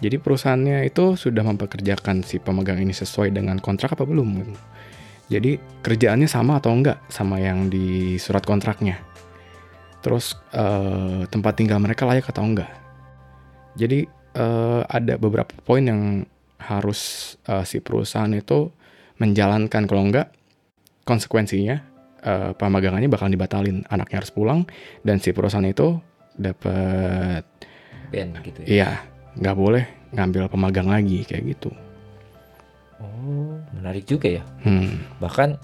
Jadi perusahaannya itu sudah mempekerjakan si pemegang ini sesuai dengan kontrak apa belum gitu. Jadi kerjaannya sama atau enggak sama yang di surat kontraknya. Terus eh, tempat tinggal mereka layak atau enggak. Jadi eh, ada beberapa poin yang harus eh, si perusahaan itu menjalankan kalau enggak konsekuensinya eh, pemagangannya bakal dibatalin, anaknya harus pulang dan si perusahaan itu dapat band gitu ya. iya nggak boleh ngambil pemagang lagi kayak gitu. Oh, menarik juga ya. Hmm, bahkan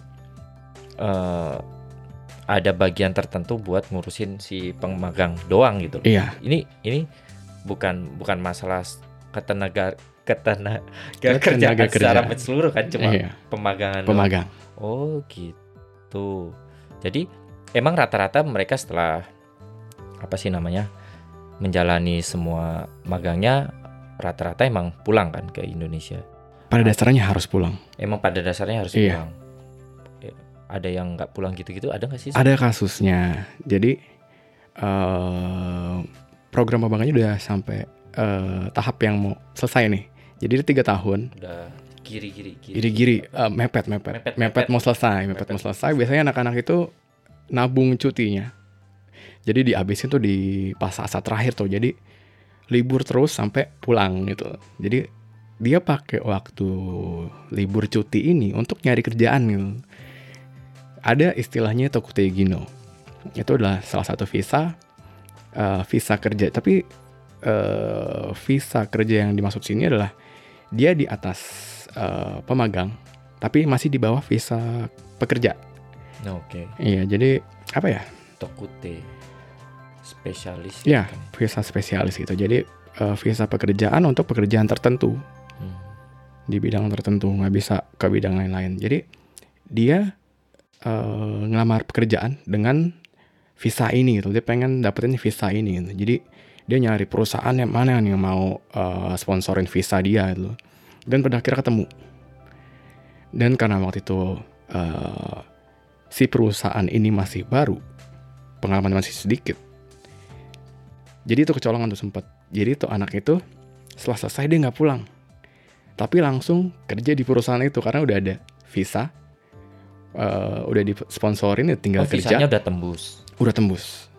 eh, ada bagian tertentu buat ngurusin si pemagang doang gitu. iya Ini ini bukan bukan masalah ketenaga ketenaga Ketenaga kerjaan secara kerjaan. menyeluruh kan cuma Iya, pemagangan doang. pemagang. Oh gitu. Jadi emang rata-rata mereka setelah apa sih namanya menjalani semua magangnya rata-rata emang pulang kan ke Indonesia. Pada dasarnya harus pulang. Emang pada dasarnya harus Iya. pulang. Eh, Ada yang nggak pulang gitu-gitu ada nggak sih? Ada kasusnya. Jadi eh program pemagangnya udah sampai eh, tahap yang mau selesai nih. Jadi tiga tahun. Udah kiri-kiri kiri. Giri-giri eh, mepet, mepet, Mepet, mepet, mepet. mau selesai, mepet, Mepet. mau selesai. Biasanya anak-anak itu nabung cutinya. Jadi dihabisin tuh di pas saat terakhir tuh. Jadi libur terus sampai pulang gitu. Jadi dia pakai waktu libur cuti ini untuk nyari kerjaan gitu. Ada istilahnya Tokutegino. Itu adalah salah satu visa eh, visa kerja. Tapi eh, visa kerja yang dimaksud sini adalah dia di atas eh, pemagang, tapi masih di bawah visa pekerja. Oke. Iya, jadi apa ya? Tokute spesialis. Ya, gitu kan. visa spesialis gitu. Jadi eh, visa pekerjaan untuk pekerjaan tertentu Hmm. di bidang tertentu, nggak bisa ke bidang lain-lain. Jadi dia eh, ngelamar pekerjaan dengan visa ini gitu. Dia pengen dapetin visa ini gitu. Jadi dia nyari perusahaan yang mana yang mau eh, sponsorin visa dia gitu. Dan pada akhirnya ketemu. Dan karena waktu itu eh, si perusahaan ini masih baru, pengalaman masih sedikit. Jadi itu kecolongan tuh sempet. Jadi tuh anak itu setelah selesai dia nggak pulang, tapi langsung kerja di perusahaan itu karena udah ada visa, eh, udah disponsorin ya tinggal Oh, kerja, visanya udah tembus. udah tembus.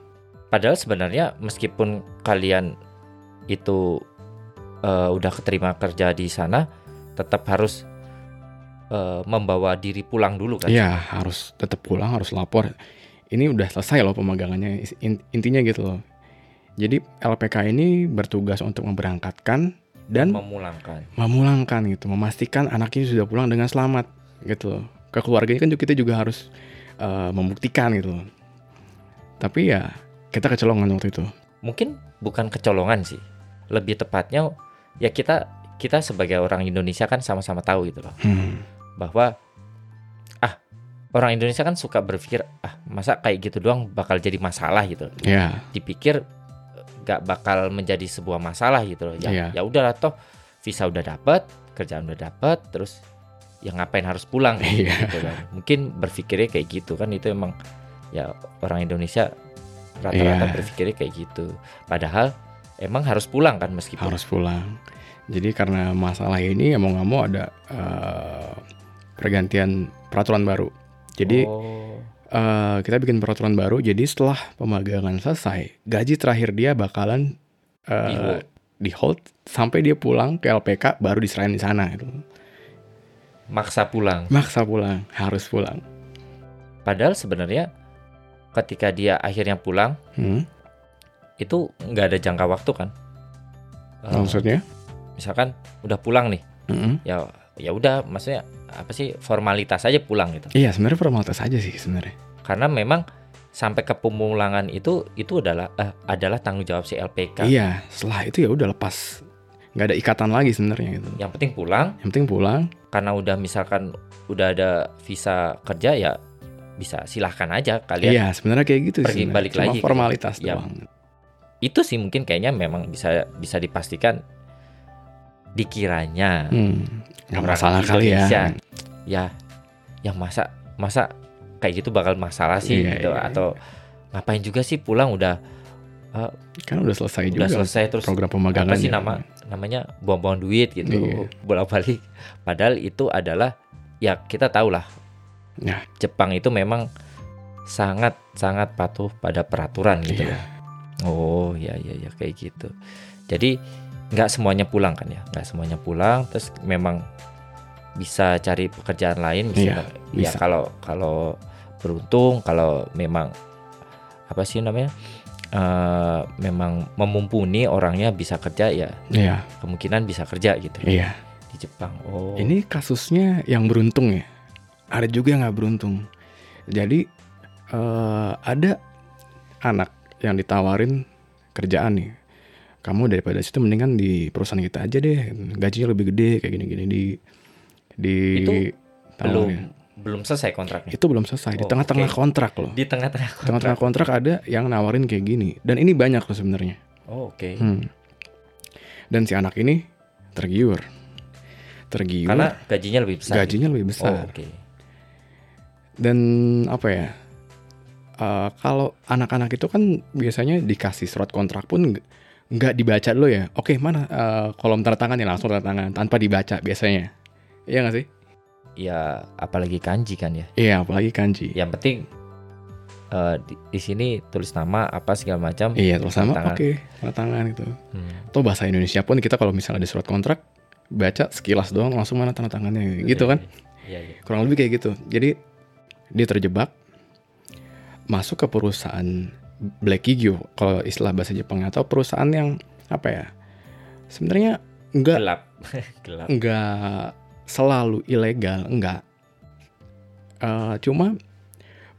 Padahal sebenarnya meskipun kalian itu eh, udah keterima kerja di sana, tetap harus eh, membawa diri pulang dulu kan? Iya harus tetap pulang, harus lapor. Ini udah selesai loh pemagangannya. In- intinya gitu loh. Jadi LPK ini bertugas untuk memberangkatkan dan Memulangkan. memulangkan gitu, memastikan anaknya sudah pulang dengan selamat gitu loh. Ke keluarganya kan juga kita juga harus eh, membuktikan gitu loh. Tapi ya kita kecolongan waktu itu. Mungkin bukan kecolongan sih. Lebih tepatnya ya kita kita sebagai orang Indonesia kan sama-sama tahu gitu loh Hmm. bahwa ah orang Indonesia kan suka berpikir ah masa kayak gitu doang bakal jadi masalah gitu. Ya, dipikir nggak bakal menjadi sebuah masalah gitu loh. Ya Iya. ya udahlah toh visa udah dapat, kerjaan udah dapat, terus ya ngapain harus pulang Iya. gitu kan. Mungkin berpikirnya kayak gitu kan itu emang ya orang Indonesia rata-rata Iya. berpikirnya kayak gitu. Padahal emang harus pulang kan meskipun harus pulang. Jadi karena masalah ini ya mau nggak mau ada eh, pergantian peraturan baru. Jadi Oh, eh, kita bikin peraturan baru. Jadi setelah pemagangan selesai, gaji terakhir dia bakalan eh, Di hold. di hold sampai dia pulang ke LPK baru diserahin di sana. Gitu. maksa pulang. Maksa pulang, harus pulang. Padahal sebenarnya ketika dia akhirnya pulang Hmm, itu nggak ada jangka waktu kan. Eh, Maksudnya? misalkan udah pulang nih Mm-mm. ya ya udah maksudnya apa sih formalitas aja pulang gitu Iya sebenarnya formalitas aja sih sebenarnya. karena memang sampai ke pemulangan itu itu adalah eh, adalah tanggung jawab si LPK Iya, setelah itu ya udah lepas, nggak ada ikatan lagi sebenarnya gitu. yang penting pulang Yang penting pulang, karena udah misalkan udah ada visa kerja ya bisa silahkan aja kalian Iya, sebenarnya kayak gitu pergi sih. sebenarnya. balik Cuma lagi formalitas ya. doang. Itu sih mungkin kayaknya memang bisa bisa dipastikan dikiranya Hmm, masalah kali ya. Ya yang masa masa kayak gitu bakal masalah sih Iya, gitu iya, atau ngapain juga sih pulang udah Kan udah selesai udah juga selesai terus program pemagangan. apa sih nama namanya buang-buang duit gitu Iya. bolak-balik padahal itu adalah ya kita tahu lah Ya. Jepang itu memang sangat sangat patuh pada peraturan gitu Iya. Oh ya ya ya kayak gitu jadi nggak semuanya pulang kan ya nggak semuanya pulang terus memang bisa cari pekerjaan lain Iya, bisa ya bisa. kalau kalau beruntung kalau memang apa sih namanya eh, memang memumpuni orangnya bisa kerja ya Iya, kemungkinan bisa kerja gitu iya. di Jepang. Oh. Ini kasusnya yang beruntung ya. Ada juga yang nggak beruntung. Jadi eh, ada anak yang ditawarin kerjaan nih. kamu daripada situ mendingan di perusahaan kita aja deh gajinya lebih gede kayak gini-gini di di Itu belum tawarin. belum selesai kontraknya. itu belum selesai di Oh, tengah-tengah oke. kontrak loh Di tengah-tengah kontrak. tengah-tengah kontrak ada yang nawarin kayak gini dan ini banyak loh sebenarnya Oh, oke. Hmm. dan si anak ini tergiur tergiur Karena gajinya lebih besar. gajinya lebih Oh, besar oke. dan apa ya eh, kalau anak-anak itu kan biasanya dikasih surat kontrak pun nggak- dibaca dulu ya oke mana eh, kolom tanda tangan ya langsung tanda tangan tanpa dibaca biasanya iya nggak sih Ya apalagi kanji kan ya. iya apalagi kanji Yang penting eh, di, di sini tulis nama apa segala macam. iya tanda tangan. oke tanda tangan gitu Hmm. atau bahasa Indonesia pun kita kalau misalnya ada surat kontrak baca sekilas doang langsung mana tanda tangannya gitu kan Iya, iya. kurang lebih kayak gitu jadi dia terjebak masuk ke perusahaan Black Gigio kalau istilah bahasa Jepang atau perusahaan yang apa ya sebenarnya enggak Gelap. Gelap. enggak selalu ilegal enggak Eh, cuma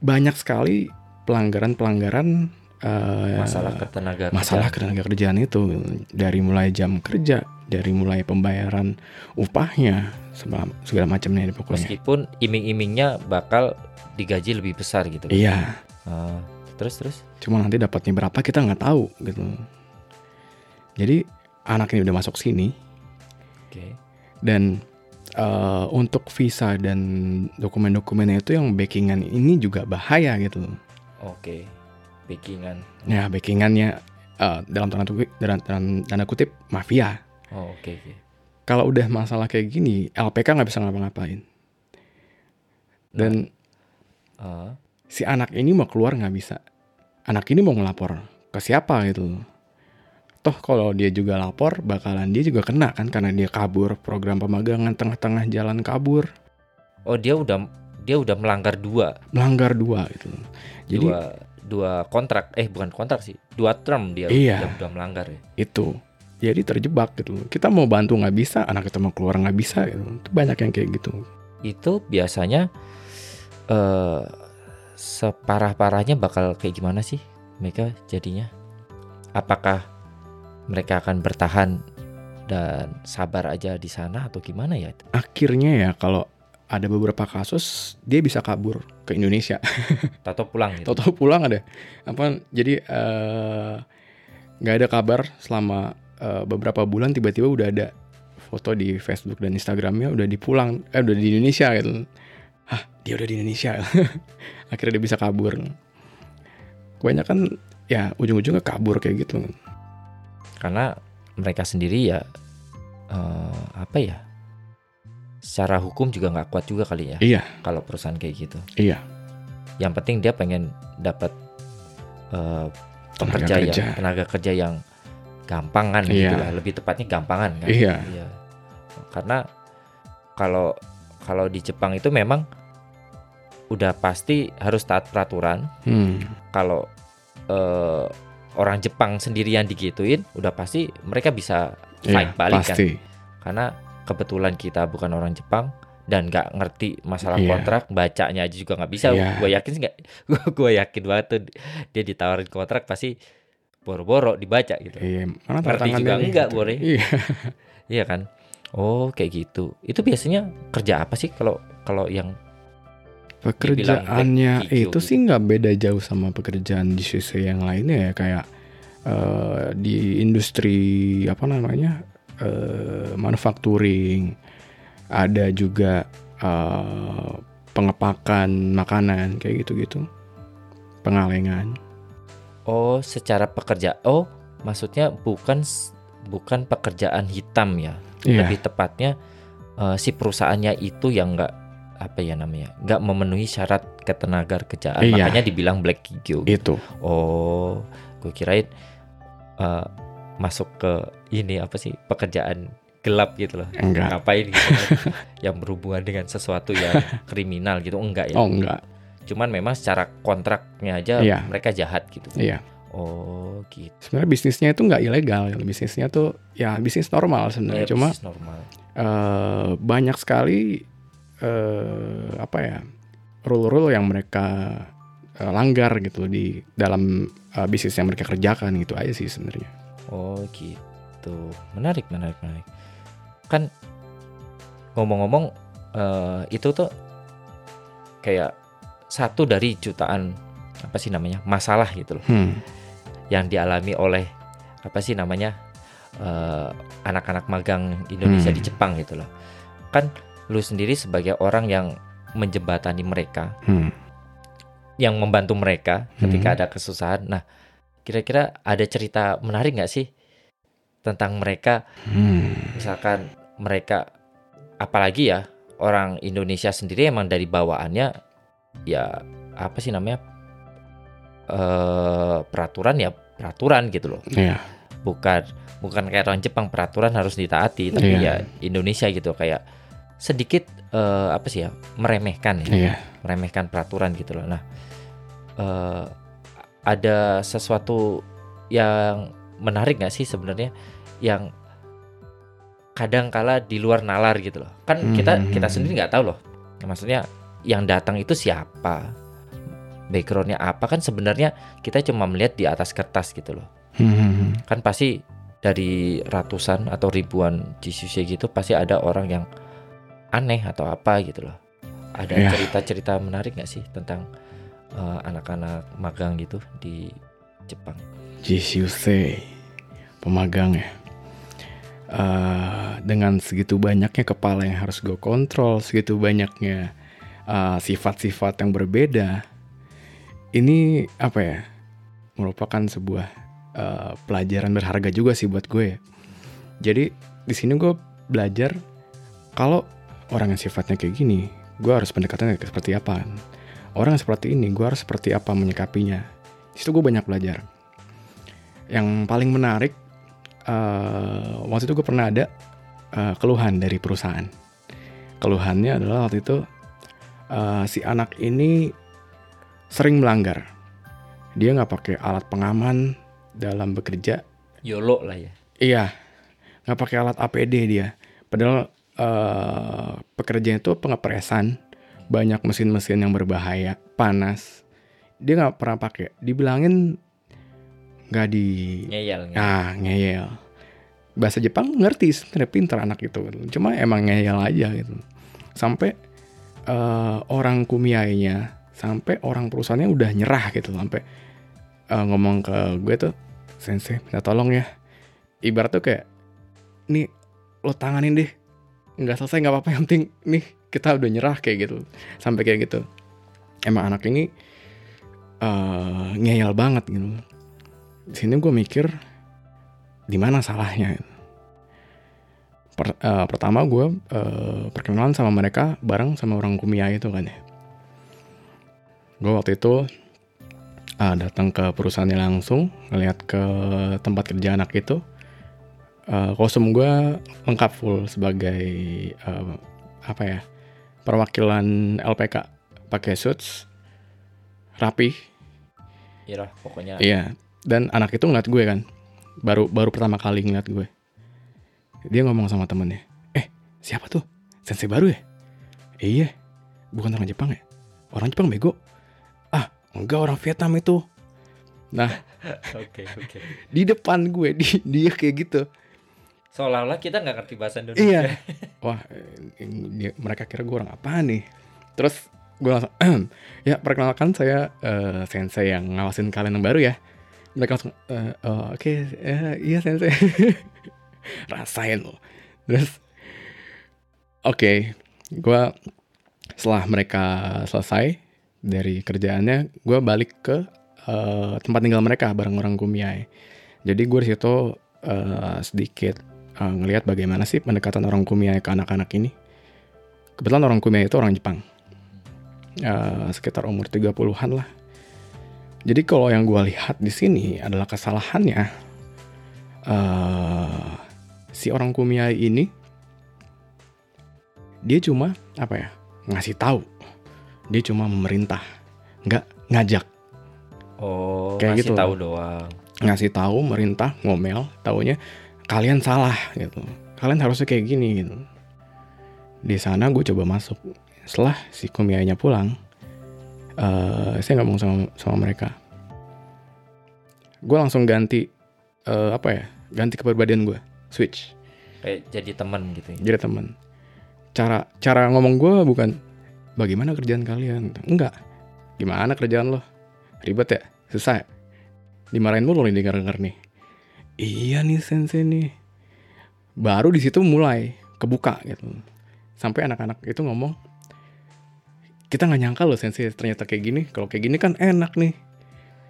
banyak sekali pelanggaran-pelanggaran eh, Masalah ketenaga masalah ketenaga kerjaan itu dari mulai jam kerja dari mulai pembayaran upahnya segala, segala macamnya deh pokoknya Meskipun iming-imingnya bakal digaji lebih besar gitu. iya Ah, terus terus. cuma nanti dapatnya berapa kita nggak tahu gitu jadi anak ini udah masuk sini Oke. dan eh, untuk visa dan dokumen-dokumennya itu yang backingan ini juga bahaya gitu Oke. Backingan. ya backingannya eh, dalam tanda kutip dalam, dalam tanda kutip mafia Oh, oke kalau udah masalah kayak gini LPK nggak bisa ngapa-ngapain dan Ah, si anak ini mau keluar nggak bisa. Anak ini mau ngelapor ke siapa gitu. Toh kalau dia juga lapor bakalan dia juga kena kan karena dia kabur program pemagangan tengah-tengah jalan kabur. Oh dia udah dia udah melanggar dua? Melanggar dua gitu. Jadi dua dua kontrak eh bukan kontrak sih dua term dia Iya. udah, udah melanggar ya. itu. Jadi terjebak gitu. Kita mau bantu nggak bisa anak kita mau keluar nggak bisa gitu. Itu banyak yang kayak gitu. Itu biasanya eh separah-parahnya bakal kayak gimana sih mereka jadinya? Apakah mereka akan bertahan dan sabar aja di sana atau gimana ya? akhirnya ya kalau ada beberapa kasus dia bisa kabur ke Indonesia Tato pulang gitu. tahu-tahu pulang ada apa jadi eh, nggak ada kabar selama eh, beberapa bulan tiba-tiba udah ada foto di Facebook dan Instagramnya udah dipulang eh udah di Indonesia gitu hah dia udah di Indonesia akhirnya dia bisa kabur kebanyakan ya ujung-ujungnya kabur kayak gitu Karena mereka sendiri ya eh, apa ya? Secara hukum juga nggak kuat juga kali ya. Iya. Kalau perusahaan kayak gitu. Iya. Yang penting dia pengen dapat eh, Tenaga pekerja kerja. yang tenaga kerja yang gampangan Iya. gitu lah. Lebih tepatnya gampangan kan. Iya. Karena kalau kalau di Jepang itu memang udah pasti harus taat peraturan. Hmm. Kalau eh, orang Jepang sendirian digituin, udah pasti mereka bisa fight Iya, balik kan. pasti. Karena kebetulan kita bukan orang Jepang dan nggak ngerti masalah Iya. kontrak, bacanya aja juga nggak bisa. Iya. Gue yakin sih nggak, gue yakin banget tuh dia ditawarin kontrak pasti boro-boro dibaca gitu. Iya, mana tanda Ngerti juga nih, enggak, gitu. boleh. Iya. Iya kan? Oh kayak gitu. Itu biasanya kerja apa sih kalau kalau yang Pekerjaannya itu gitu. sih nggak beda jauh sama pekerjaan di sisi yang lainnya ya kayak eh, di industri apa namanya eh, manufacturing ada juga eh, pengepakan makanan kayak gitu-gitu pengalengan oh secara pekerja oh maksudnya bukan bukan pekerjaan hitam ya. iya Lebih tepatnya eh, si perusahaannya itu yang nggak apa ya namanya nggak memenuhi syarat ketenaga kerjaan Iya. makanya dibilang black gig itu Oh, gue kirain eh, masuk ke ini apa sih pekerjaan gelap gitu loh. enggak Ngapain gitu kan? yang berhubungan dengan sesuatu yang kriminal gitu enggak ya. oh enggak Cuman memang secara kontraknya aja Iya. mereka jahat gitu. iya Oh, gitu. sebenarnya bisnisnya itu nggak ilegal bisnisnya tuh ya bisnis normal sebenarnya Ya, cuma normal. eh, banyak sekali eh, apa ya rule-rule yang mereka eh, langgar gitu di dalam eh, bisnis yang mereka kerjakan gitu aja sih sebenarnya. Oh gitu. Menarik, menarik, menarik. Kan ngomong-ngomong eh, itu tuh kayak satu dari jutaan apa sih namanya masalah gitu loh Hmm. yang dialami oleh apa sih namanya eh, anak-anak magang Indonesia Hmm. di Jepang gitu loh. Kan lu sendiri sebagai orang yang menjembatani mereka, Hmm. yang membantu mereka ketika Hmm. ada kesusahan. Nah, kira-kira ada cerita menarik nggak sih tentang mereka Hmm. misalkan mereka apalagi ya orang Indonesia sendiri emang dari bawaannya ya apa sih namanya eh peraturan ya peraturan gitu loh Iya. bukan bukan kayak orang Jepang peraturan harus ditaati tapi Iya. ya Indonesia gitu kayak sedikit eh, apa sih ya meremehkan ya. Iya. meremehkan peraturan gitu loh. Nah eh, ada sesuatu yang menarik nggak sih sebenarnya yang kadang kala di luar nalar gitu loh? Kan kita Hmm. kita sendiri nggak tahu loh. Maksudnya yang datang itu siapa? Backgroundnya apa? Kan sebenarnya kita cuma melihat di atas kertas gitu loh. Hmm. kan pasti dari ratusan atau ribuan GCC gitu pasti ada orang yang aneh atau apa gitu loh ada Ya. cerita-cerita menarik nggak sih tentang eh, anak-anak magang gitu di Jepang Jisuse pemagang ya. Eh, dengan segitu banyaknya kepala yang harus gue kontrol, segitu banyaknya eh, sifat-sifat yang berbeda, ini apa ya? Merupakan sebuah eh, pelajaran berharga juga sih buat gue. ya. Jadi di sini gue belajar kalau orang yang sifatnya kayak gini, gue harus pendekatannya seperti apa. Orang yang seperti ini, gue harus seperti apa menyikapinya. Di situ gue banyak belajar. Yang paling menarik eh, waktu itu gue pernah ada eh, keluhan dari perusahaan. Keluhannya adalah waktu itu eh, si anak ini sering melanggar. Dia nggak pakai alat pengaman dalam bekerja. YOLO lah ya. Iya nggak pakai alat APD dia. Padahal eh, pekerjaan itu pengepresan banyak mesin-mesin yang berbahaya panas dia nggak pernah pakai dibilangin nggak di ngeyel ngeyel. Ah, ngeyel. Bahasa Jepang ngerti sebenarnya pinter anak itu. Cuma emang ngeyel aja gitu. Sampai eh, orang kumiainya, sampai orang perusahaannya udah nyerah gitu sampai eh, ngomong ke gue tuh, "Sensei, minta tolong ya." Ibarat tuh kayak nih lo tanganin deh. Nggak selesai nggak apa-apa yang penting nih kita udah nyerah kayak gitu. Sampai kayak gitu. Emang anak ini eh, ngeyel banget gitu di sini gue mikir di mana salahnya Per- eh, pertama gue eh, perkenalan sama mereka bareng sama orang Kumia itu kan ya gue waktu itu eh, datang ke perusahaannya langsung ngeliat ke tempat kerja anak itu Eh, kostum gue lengkap full sebagai eh, apa ya perwakilan LPK pakai suits rapi Iya lah, pokoknya Iya. Dan anak itu ngeliat gue kan. Baru baru pertama kali ngeliat gue. Dia ngomong sama temennya. Eh, siapa tuh? Sensei baru ya? Iya. Bukan orang Jepang ya? Orang Jepang bego. Ah, enggak orang Vietnam itu. Nah, oke oke di depan gue, di, dia kayak gitu. Seolah-olah kita nggak ngerti bahasa Indonesia Iya. Wah, mereka kira gue orang apa nih? Terus gue langsung, ya perkenalkan saya eh, sensei yang ngawasin kalian yang baru ya. Mereka langsung, "Eh, oh, oke, eh, iya sensei. Rasain loh. Terus, oke, gue setelah mereka selesai dari kerjaannya, gue balik ke eh, tempat tinggal mereka bareng orang Kumiai. Jadi gue di situ eh, sedikit eh, ngelihat bagaimana sih pendekatan orang Kumiai ke anak-anak ini. Kebetulan orang Kumiai itu orang Jepang. Eh, sekitar umur 30-an lah. Jadi kalau yang gue lihat di sini adalah kesalahannya eh si orang Kumiai ini dia cuma apa ya ngasih tahu dia cuma memerintah nggak ngajak oh Kayak ngasih gitu. tahu doang ngasih tahu merintah ngomel taunya kalian salah gitu. Kalian harusnya kayak gini gitu. Di sana gue coba masuk. Setelah si kumianya pulang eh saya ngomong sama sama mereka. Gue langsung ganti eh, apa ya ganti kepribadian gue switch. Kayak jadi teman gitu ya. jadi teman cara cara ngomong gue bukan bagaimana kerjaan kalian? Enggak. Gimana kerjaan lo? Ribet ya? Susah ya? dimarahin mulu nih denger denger nih iya nih sensei nih. Baru di situ mulai kebuka gitu. Sampai anak-anak itu ngomong kita nggak nyangka loh sensei ternyata kayak gini. Kalau kayak gini kan enak nih.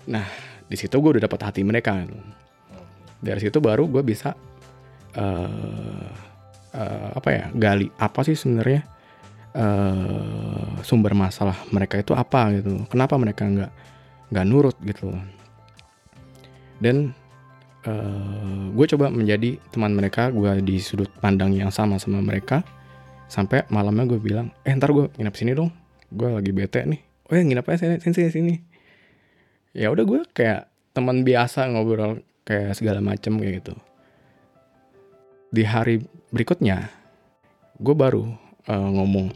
Nah di situ gue udah dapat hati mereka. Gitu. dari situ baru gue bisa eh eh, apa ya gali apa sih sebenarnya eh sumber masalah mereka itu apa gitu. Kenapa mereka nggak nggak nurut gitu. Dan eh gue coba menjadi teman mereka gue di sudut pandang yang sama sama mereka. Sampai malamnya gue bilang eh ntar gue nginep sini dong. Gue lagi bete nih. Oh ya nginep aja sini sini sini. Ya udah gue kayak teman biasa ngobrol kayak segala macem kayak gitu. Di hari berikutnya gue baru eh, ngomong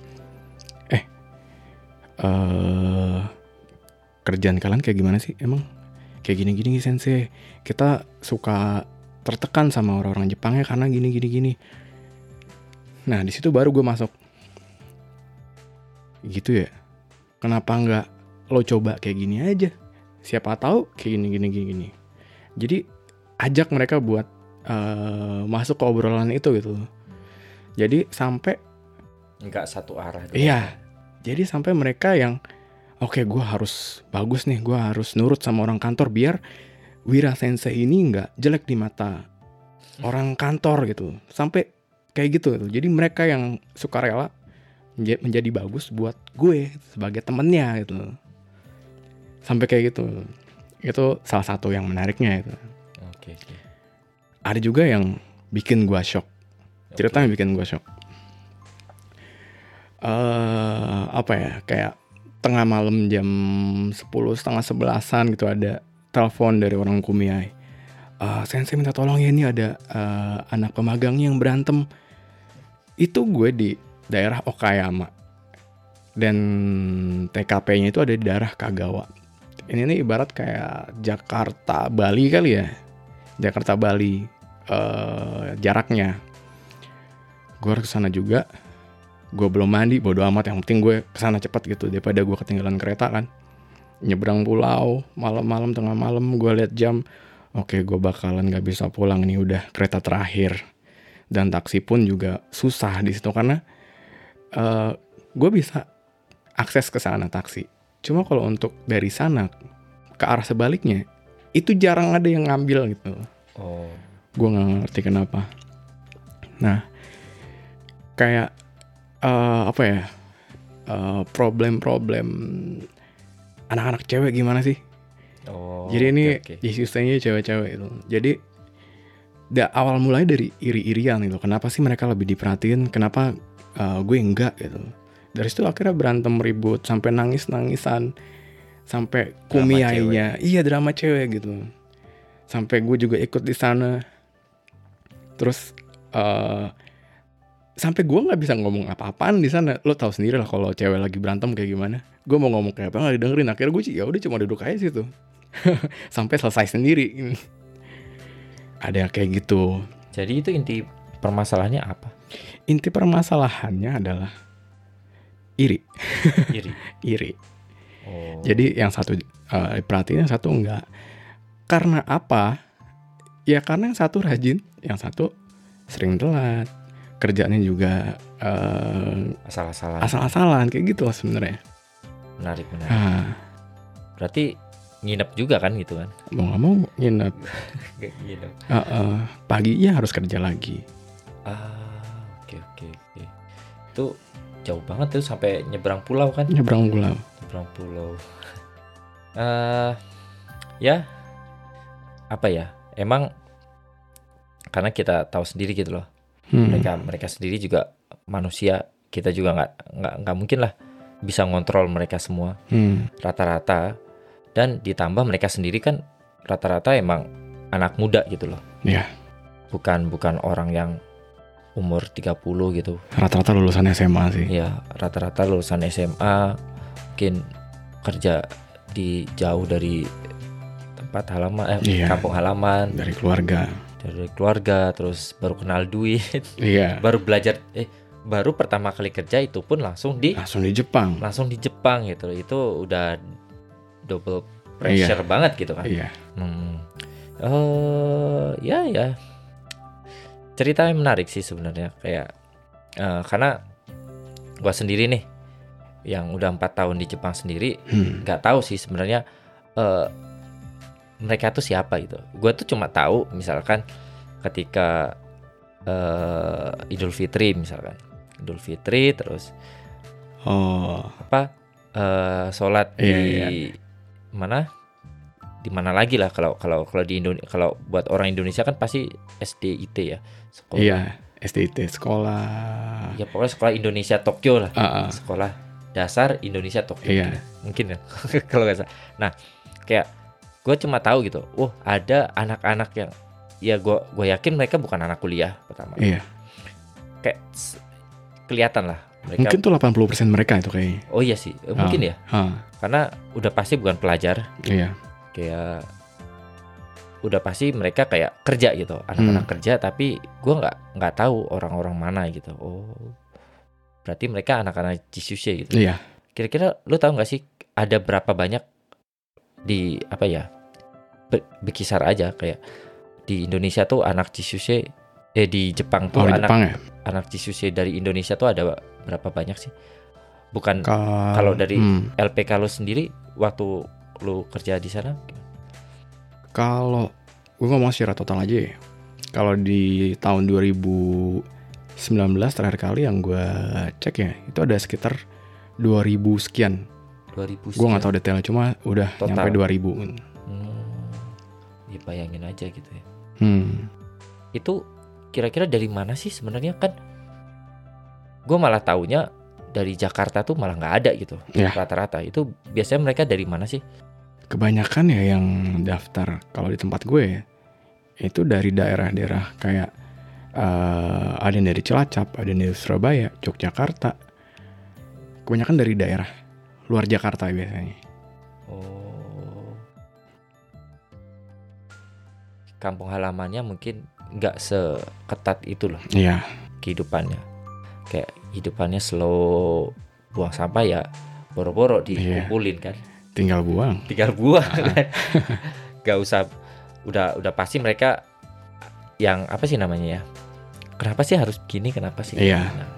eh eh kerjaan kalian kayak gimana sih emang kayak gini gini sensei. Kita suka tertekan sama orang-orang Jepangnya karena gini gini gini. Nah di situ baru gue masuk. Gitu ya. Kenapa nggak lo coba kayak gini aja? Siapa tahu kayak gini gini gini gini. Jadi ajak mereka buat eh, masuk ke obrolan itu gitu. Jadi sampai nggak satu arah. Iya. Jadi sampai mereka yang oke gue harus bagus nih, gue harus nurut sama orang kantor biar Wira Sensei ini nggak jelek di mata orang kantor gitu. Sampai kayak gitu. Jadi mereka yang suka rela menja- menjadi bagus buat gue sebagai temennya gitu. Sampai kayak gitu. Itu salah satu yang menariknya itu. oke oke Ada juga yang bikin gue shock. cerita yang bikin gue shock eh apa ya kayak tengah malam jam 10 setengah sebelasan gitu ada telepon dari orang kumiai. Eh sensei minta tolong ya ini ada eh, anak pemagang yang berantem. Itu gue di daerah Okayama. Dan TKP-nya itu ada di daerah Kagawa. Ini nih ibarat kayak Jakarta Bali kali ya? Jakarta Bali eh jaraknya. Gue harus ke sana juga gue belum mandi bodo amat yang penting gue ke sana cepat gitu daripada gue ketinggalan kereta kan. Nyebrang pulau malam-malam tengah malam gue liat jam oke gue bakalan nggak bisa pulang nih udah kereta terakhir. Dan taksi pun juga susah di situ karena eh gue bisa akses ke sana taksi. Cuma kalau untuk dari sana ke arah sebaliknya itu jarang ada yang ngambil gitu. Oh. Gue nggak ngerti kenapa. Nah kayak eh, apa ya? Eh, problem-problem anak-anak cewek gimana sih? Oh jadi ini oke. isu-isunya cewek-cewek itu. Jadi da, awal mulai dari iri-irian gitu. Kenapa sih mereka lebih diperhatiin? Kenapa eh, gue enggak gitu? Dari situ akhirnya berantem ribut sampai nangis-nangisan sampai kumiainya. iya drama cewek gitu. Sampai gue juga ikut di sana. Terus eh sampai gue nggak bisa ngomong apa-apaan di sana. Lo tahu sendiri lah kalau cewek lagi berantem kayak gimana. Gue mau ngomong kayak apa nggak didengerin. Akhirnya gue sih ya udah cuma duduk aja situ. Sampai selesai sendiri. Ada yang kayak gitu. Jadi itu inti permasalahannya apa? Inti permasalahannya adalah iri. Iri? Iri. Oh. Jadi yang satu eh, diperhatiin yang satu enggak. Karena apa? Ya karena yang satu rajin yang satu sering telat kerjaannya juga eh, asal-asalan. asal-asalan kayak gitu lah sebenarnya. Menarik menarik. Nah, berarti nginep juga kan gitu kan? Mau nggak mau nginep. Nginep. Eh, eh, paginya harus kerja lagi. Ah oke oke oke. Itu jauh banget tuh sampai nyebrang pulau kan? Nyebrang pulau. Nyebrang pulau. Eh ya apa ya? Emang karena kita tahu sendiri gitu loh Hmm, mereka mereka sendiri juga manusia kita juga nggak nggak nggak mungkin lah bisa ngontrol mereka semua. Hmm, rata-rata. Dan ditambah mereka sendiri kan rata-rata emang anak muda gitu loh. Ya bukan bukan orang yang umur 30 gitu. Rata-rata lulusan SMA sih. Ya rata-rata lulusan SMA mungkin kerja di jauh dari tempat halaman eh Iya. kampung halaman. Dari keluarga. Dari keluarga terus baru kenal duit Iya. baru belajar eh baru pertama kali kerja itu pun langsung di Langsung di Jepang. langsung di Jepang gitu itu udah double pressure banget gitu kan Iya. Hmm. Eh, ya ya. Ceritanya menarik sih sebenarnya kayak eh, karena gua sendiri nih yang udah empat tahun di Jepang sendiri Hmm. nggak tahu sih sebenarnya eh, mereka tuh siapa gitu. Gua tuh cuma tahu misalkan ketika eh, Idul Fitri misalkan Idul Fitri terus Oh. apa eh sholat Iya, di iya. mana di mana lagi lah kalau kalau kalau di Indonesia kalau buat orang Indonesia kan pasti SDIT ya sekolah Iya. SDT sekolah. ya pokoknya sekolah Indonesia Tokyo lah Ah, ah. sekolah dasar Indonesia Tokyo Iya. ya. mungkin ya kalau nggak salah nah kayak gue cuma tahu gitu oh ada anak-anak yang ya gue gue yakin mereka bukan anak kuliah pertama Iya. kayak kelihatan lah mereka Mungkin tuh 80% mereka itu kayaknya. oh iya sih Eh, mungkin ya Ah, karena udah pasti bukan pelajar iya. kayak udah pasti mereka kayak kerja gitu anak-anak Hmm. kerja tapi gua nggak nggak tahu orang-orang mana gitu oh berarti mereka anak-anak Jisushe gitu Iya. kira-kira lu tahu nggak sih ada berapa banyak di apa ya be- berkisar aja kayak di Indonesia tuh anak Jisushe eh di Jepang tuh Oh, di anak Jepang ya? anak Jisushe dari Indonesia tuh ada berapa banyak sih bukan Kal- kalau dari- Hmm. LPK lu sendiri waktu lu kerja di sana Kalau gue ngomong secara total aja ya. Kalau di tahun 2019 terakhir kali yang gue cek ya, itu ada sekitar 2000 sekian. 2000 Gue nggak sekian. tahu detailnya, cuma udah Total. nyampe 2000. Ya bayangin aja gitu ya. Hmm. Itu kira-kira dari mana sih sebenarnya kan? Gue malah taunya dari Jakarta tuh malah nggak ada gitu. Ya. Rata-rata itu biasanya mereka dari mana sih? Kebanyakan ya yang daftar kalau di tempat gue ya, itu dari daerah-daerah kayak eh, ada yang dari Cilacap, ada yang dari Surabaya, Yogyakarta. Kebanyakan dari daerah luar Jakarta biasanya. Oh, kampung halamannya mungkin nggak seketat itu loh Iya, kehidupannya. Kayak hidupannya slow, buang sampah ya boro-boro Iya. dikumpulin kan. tinggal buang. tinggal buang kan. Gak usah udah udah pasti mereka yang apa sih namanya ya? Kenapa sih harus begini? Kenapa sih? Iya. Nah,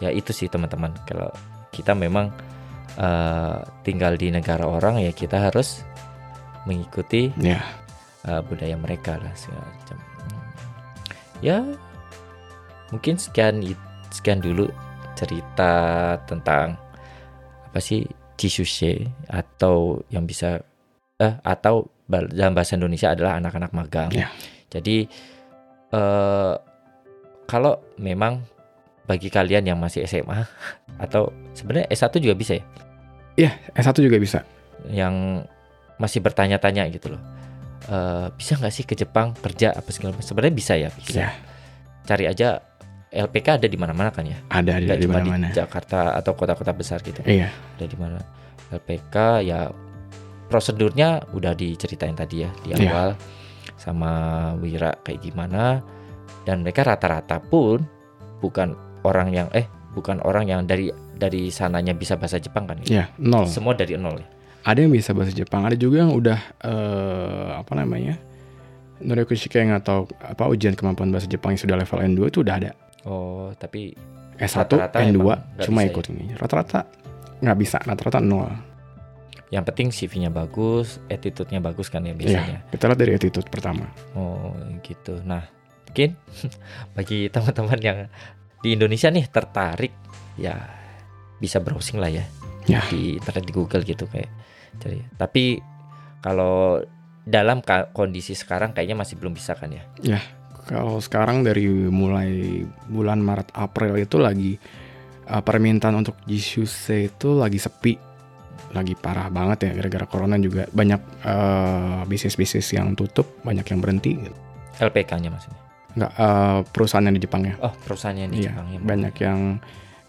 ya itu sih teman-teman. Kalau kita memang eh, tinggal di negara orang ya kita harus mengikuti Ya, eh, budaya mereka lah segala macam. Ya mungkin sekian sekian dulu cerita tentang apa sih Jisushe atau yang bisa eh atau dalam bahasa Indonesia adalah anak-anak magang. Ya. Jadi eh kalau memang bagi kalian yang masih SMA atau sebenarnya S1 juga bisa ya S1 juga bisa. yang masih bertanya-tanya gitu loh. Eh, bisa nggak sih ke Jepang kerja apa segala macam? Sebenarnya bisa ya, bisa. Ya, Cari aja LPK ada di mana-mana kan ya. ada ada di mana-mana. Jakarta atau kota-kota besar gitu. Iya, Ada di mana? LPK ya prosedurnya udah diceritain tadi ya di Iya. awal sama Wira kayak gimana dan mereka rata-rata pun bukan orang yang eh bukan orang yang dari dari sananya bisa bahasa Jepang kan ya. iya, nol. Semua dari nol ya. Ada yang bisa bahasa Jepang, ada juga yang udah eh, apa namanya? Shikeng atau apa ujian kemampuan bahasa Jepang yang sudah level N2 itu udah ada. Oh, tapi S1, Rata-rata N2 emang nggak cuma bisa ya? ikut ini. Rata-rata nggak bisa, rata-rata nol. yang penting CV-nya bagus, attitude-nya bagus kan ya Iya, biasanya. kita lihat dari attitude pertama. Oh, gitu. Nah, mungkin bagi teman-teman yang di Indonesia nih tertarik ya bisa browsing lah ya. Ya. Di internet di Google gitu kayak cari. Tapi kalau dalam kondisi sekarang kayaknya masih belum bisa kan ya. Kalau sekarang dari mulai bulan Maret April itu lagi uh, permintaan untuk Jisuse itu lagi sepi, lagi parah banget ya gara-gara corona juga banyak uh, bisnis-bisnis yang tutup, banyak yang berhenti. Gitu. LPK-nya maksudnya. Nggak uh, perusahaan yang di Jepang ya, Oh, perusahaannya yang di Iya, Jepang ya. banyak yang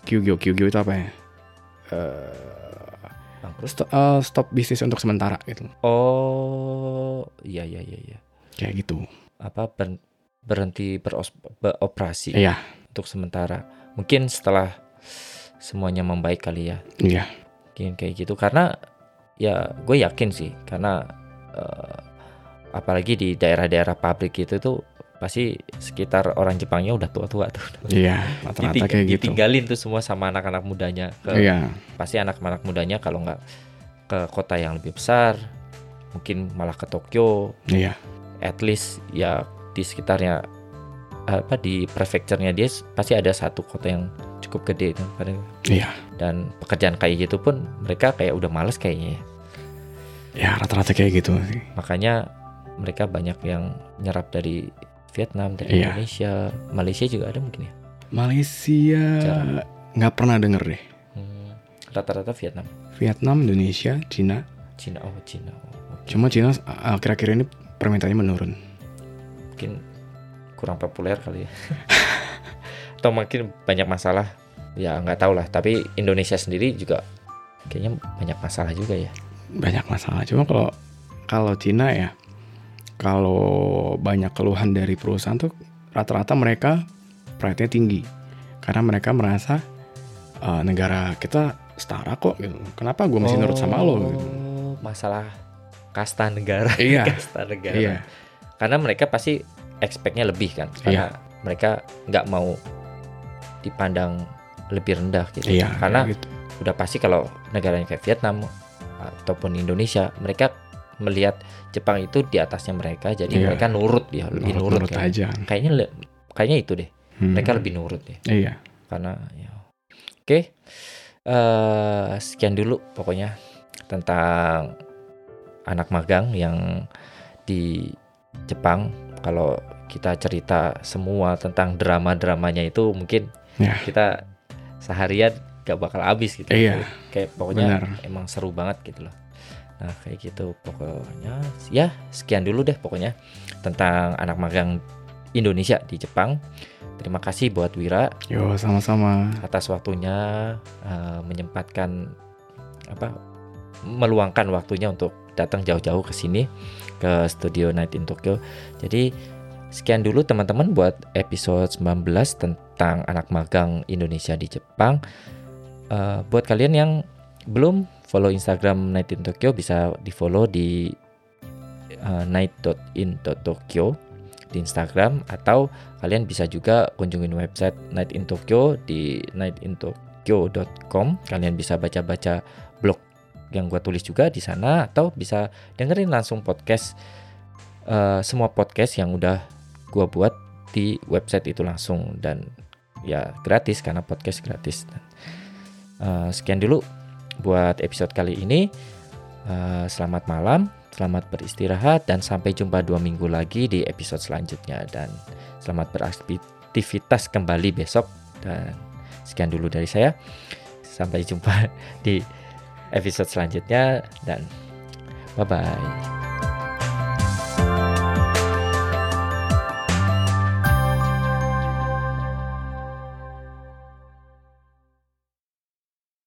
Kyugyo Kyugyo itu apa ya? Uh, Bangkrut. Sto- eh, stop bisnis untuk sementara gitu. Oh, iya iya iya iya. Kayak gitu. Apa ber- berhenti beroperasi Iya, untuk sementara. Mungkin setelah semuanya membaik kali ya. iya. Mungkin kayak gitu karena ya gue yakin sih karena eh, apalagi di daerah-daerah pabrik gitu tuh pasti sekitar orang Jepangnya udah tua-tua tuh. Iya, rata-rata kayak gitu. ditinggalin tuh semua sama anak-anak mudanya ke Iya, pasti anak-anak mudanya kalau nggak ke kota yang lebih besar mungkin malah ke Tokyo iya, at least ya di sekitarnya apa di prefecture-nya dia pasti ada satu kota yang cukup gede pada- iya. dan pekerjaan kayak gitu pun mereka kayak udah males kayaknya ya. Ya rata-rata kayak gitu makanya mereka banyak yang nyerap dari Vietnam dari Iya. Indonesia Malaysia juga ada mungkin ya Malaysia nggak pernah denger deh. Hmm, rata-rata Vietnam Vietnam, Indonesia, Cina. Cina oh Cina oh, oke. Cuma Cina uh, akhir-akhir ini permintaannya menurun. mungkin kurang populer kali ya atau mungkin banyak masalah ya nggak tahu lah tapi Indonesia sendiri juga kayaknya banyak masalah juga ya Banyak masalah. Cuma kalau kalau Cina ya, kalau banyak keluhan dari perusahaan tuh rata-rata mereka pride-nya tinggi. Karena mereka merasa uh, negara kita setara kok gitu. Kenapa gue mesti nurut sama lo gitu. Oh, masalah kasta negara Iya. kasta negara Iya, karena mereka pasti expect-nya lebih kan karena mereka nggak mau dipandang lebih rendah gitu iya. karena kayak gitu. udah pasti kalau negaranya kayak Vietnam ataupun Indonesia mereka melihat Jepang itu di atasnya mereka jadi Iya. mereka nurut ya lebih nurut, nurut kan. aja. kayaknya le- kayaknya itu deh Hmm. mereka lebih nurut ya Iya. karena ya oke eh sekian dulu pokoknya tentang anak magang yang di Jepang kalau kita cerita semua tentang drama-dramanya itu mungkin Ya. kita seharian gak bakal habis gitu Iya. kayak pokoknya Benar. emang seru banget gitu loh nah kayak gitu pokoknya ya sekian dulu deh pokoknya tentang anak magang Indonesia di Jepang terima kasih buat Wira Yo, sama-sama. atas waktunya eh, menyempatkan apa meluangkan waktunya untuk datang jauh-jauh ke sini ke studio Night in Tokyo. Jadi sekian dulu teman-teman buat episode 19 tentang anak magang Indonesia di Jepang. Eh, buat kalian yang belum follow Instagram Night in Tokyo bisa di follow di eh, night.in.tokyo di Instagram atau kalian bisa juga kunjungin website Night in Tokyo di nightintokyo.com kalian bisa baca-baca blog yang gue tulis juga di sana atau bisa dengerin langsung podcast eh, semua podcast yang udah gue buat di website itu langsung. Dan ya gratis karena podcast gratis. Eh, sekian dulu buat episode kali ini. Eh, selamat malam selamat beristirahat dan sampai jumpa dua minggu lagi di episode selanjutnya. Dan selamat beraktivitas kembali besok. Dan sekian dulu dari saya. Sampai jumpa di episode selanjutnya dan bye bye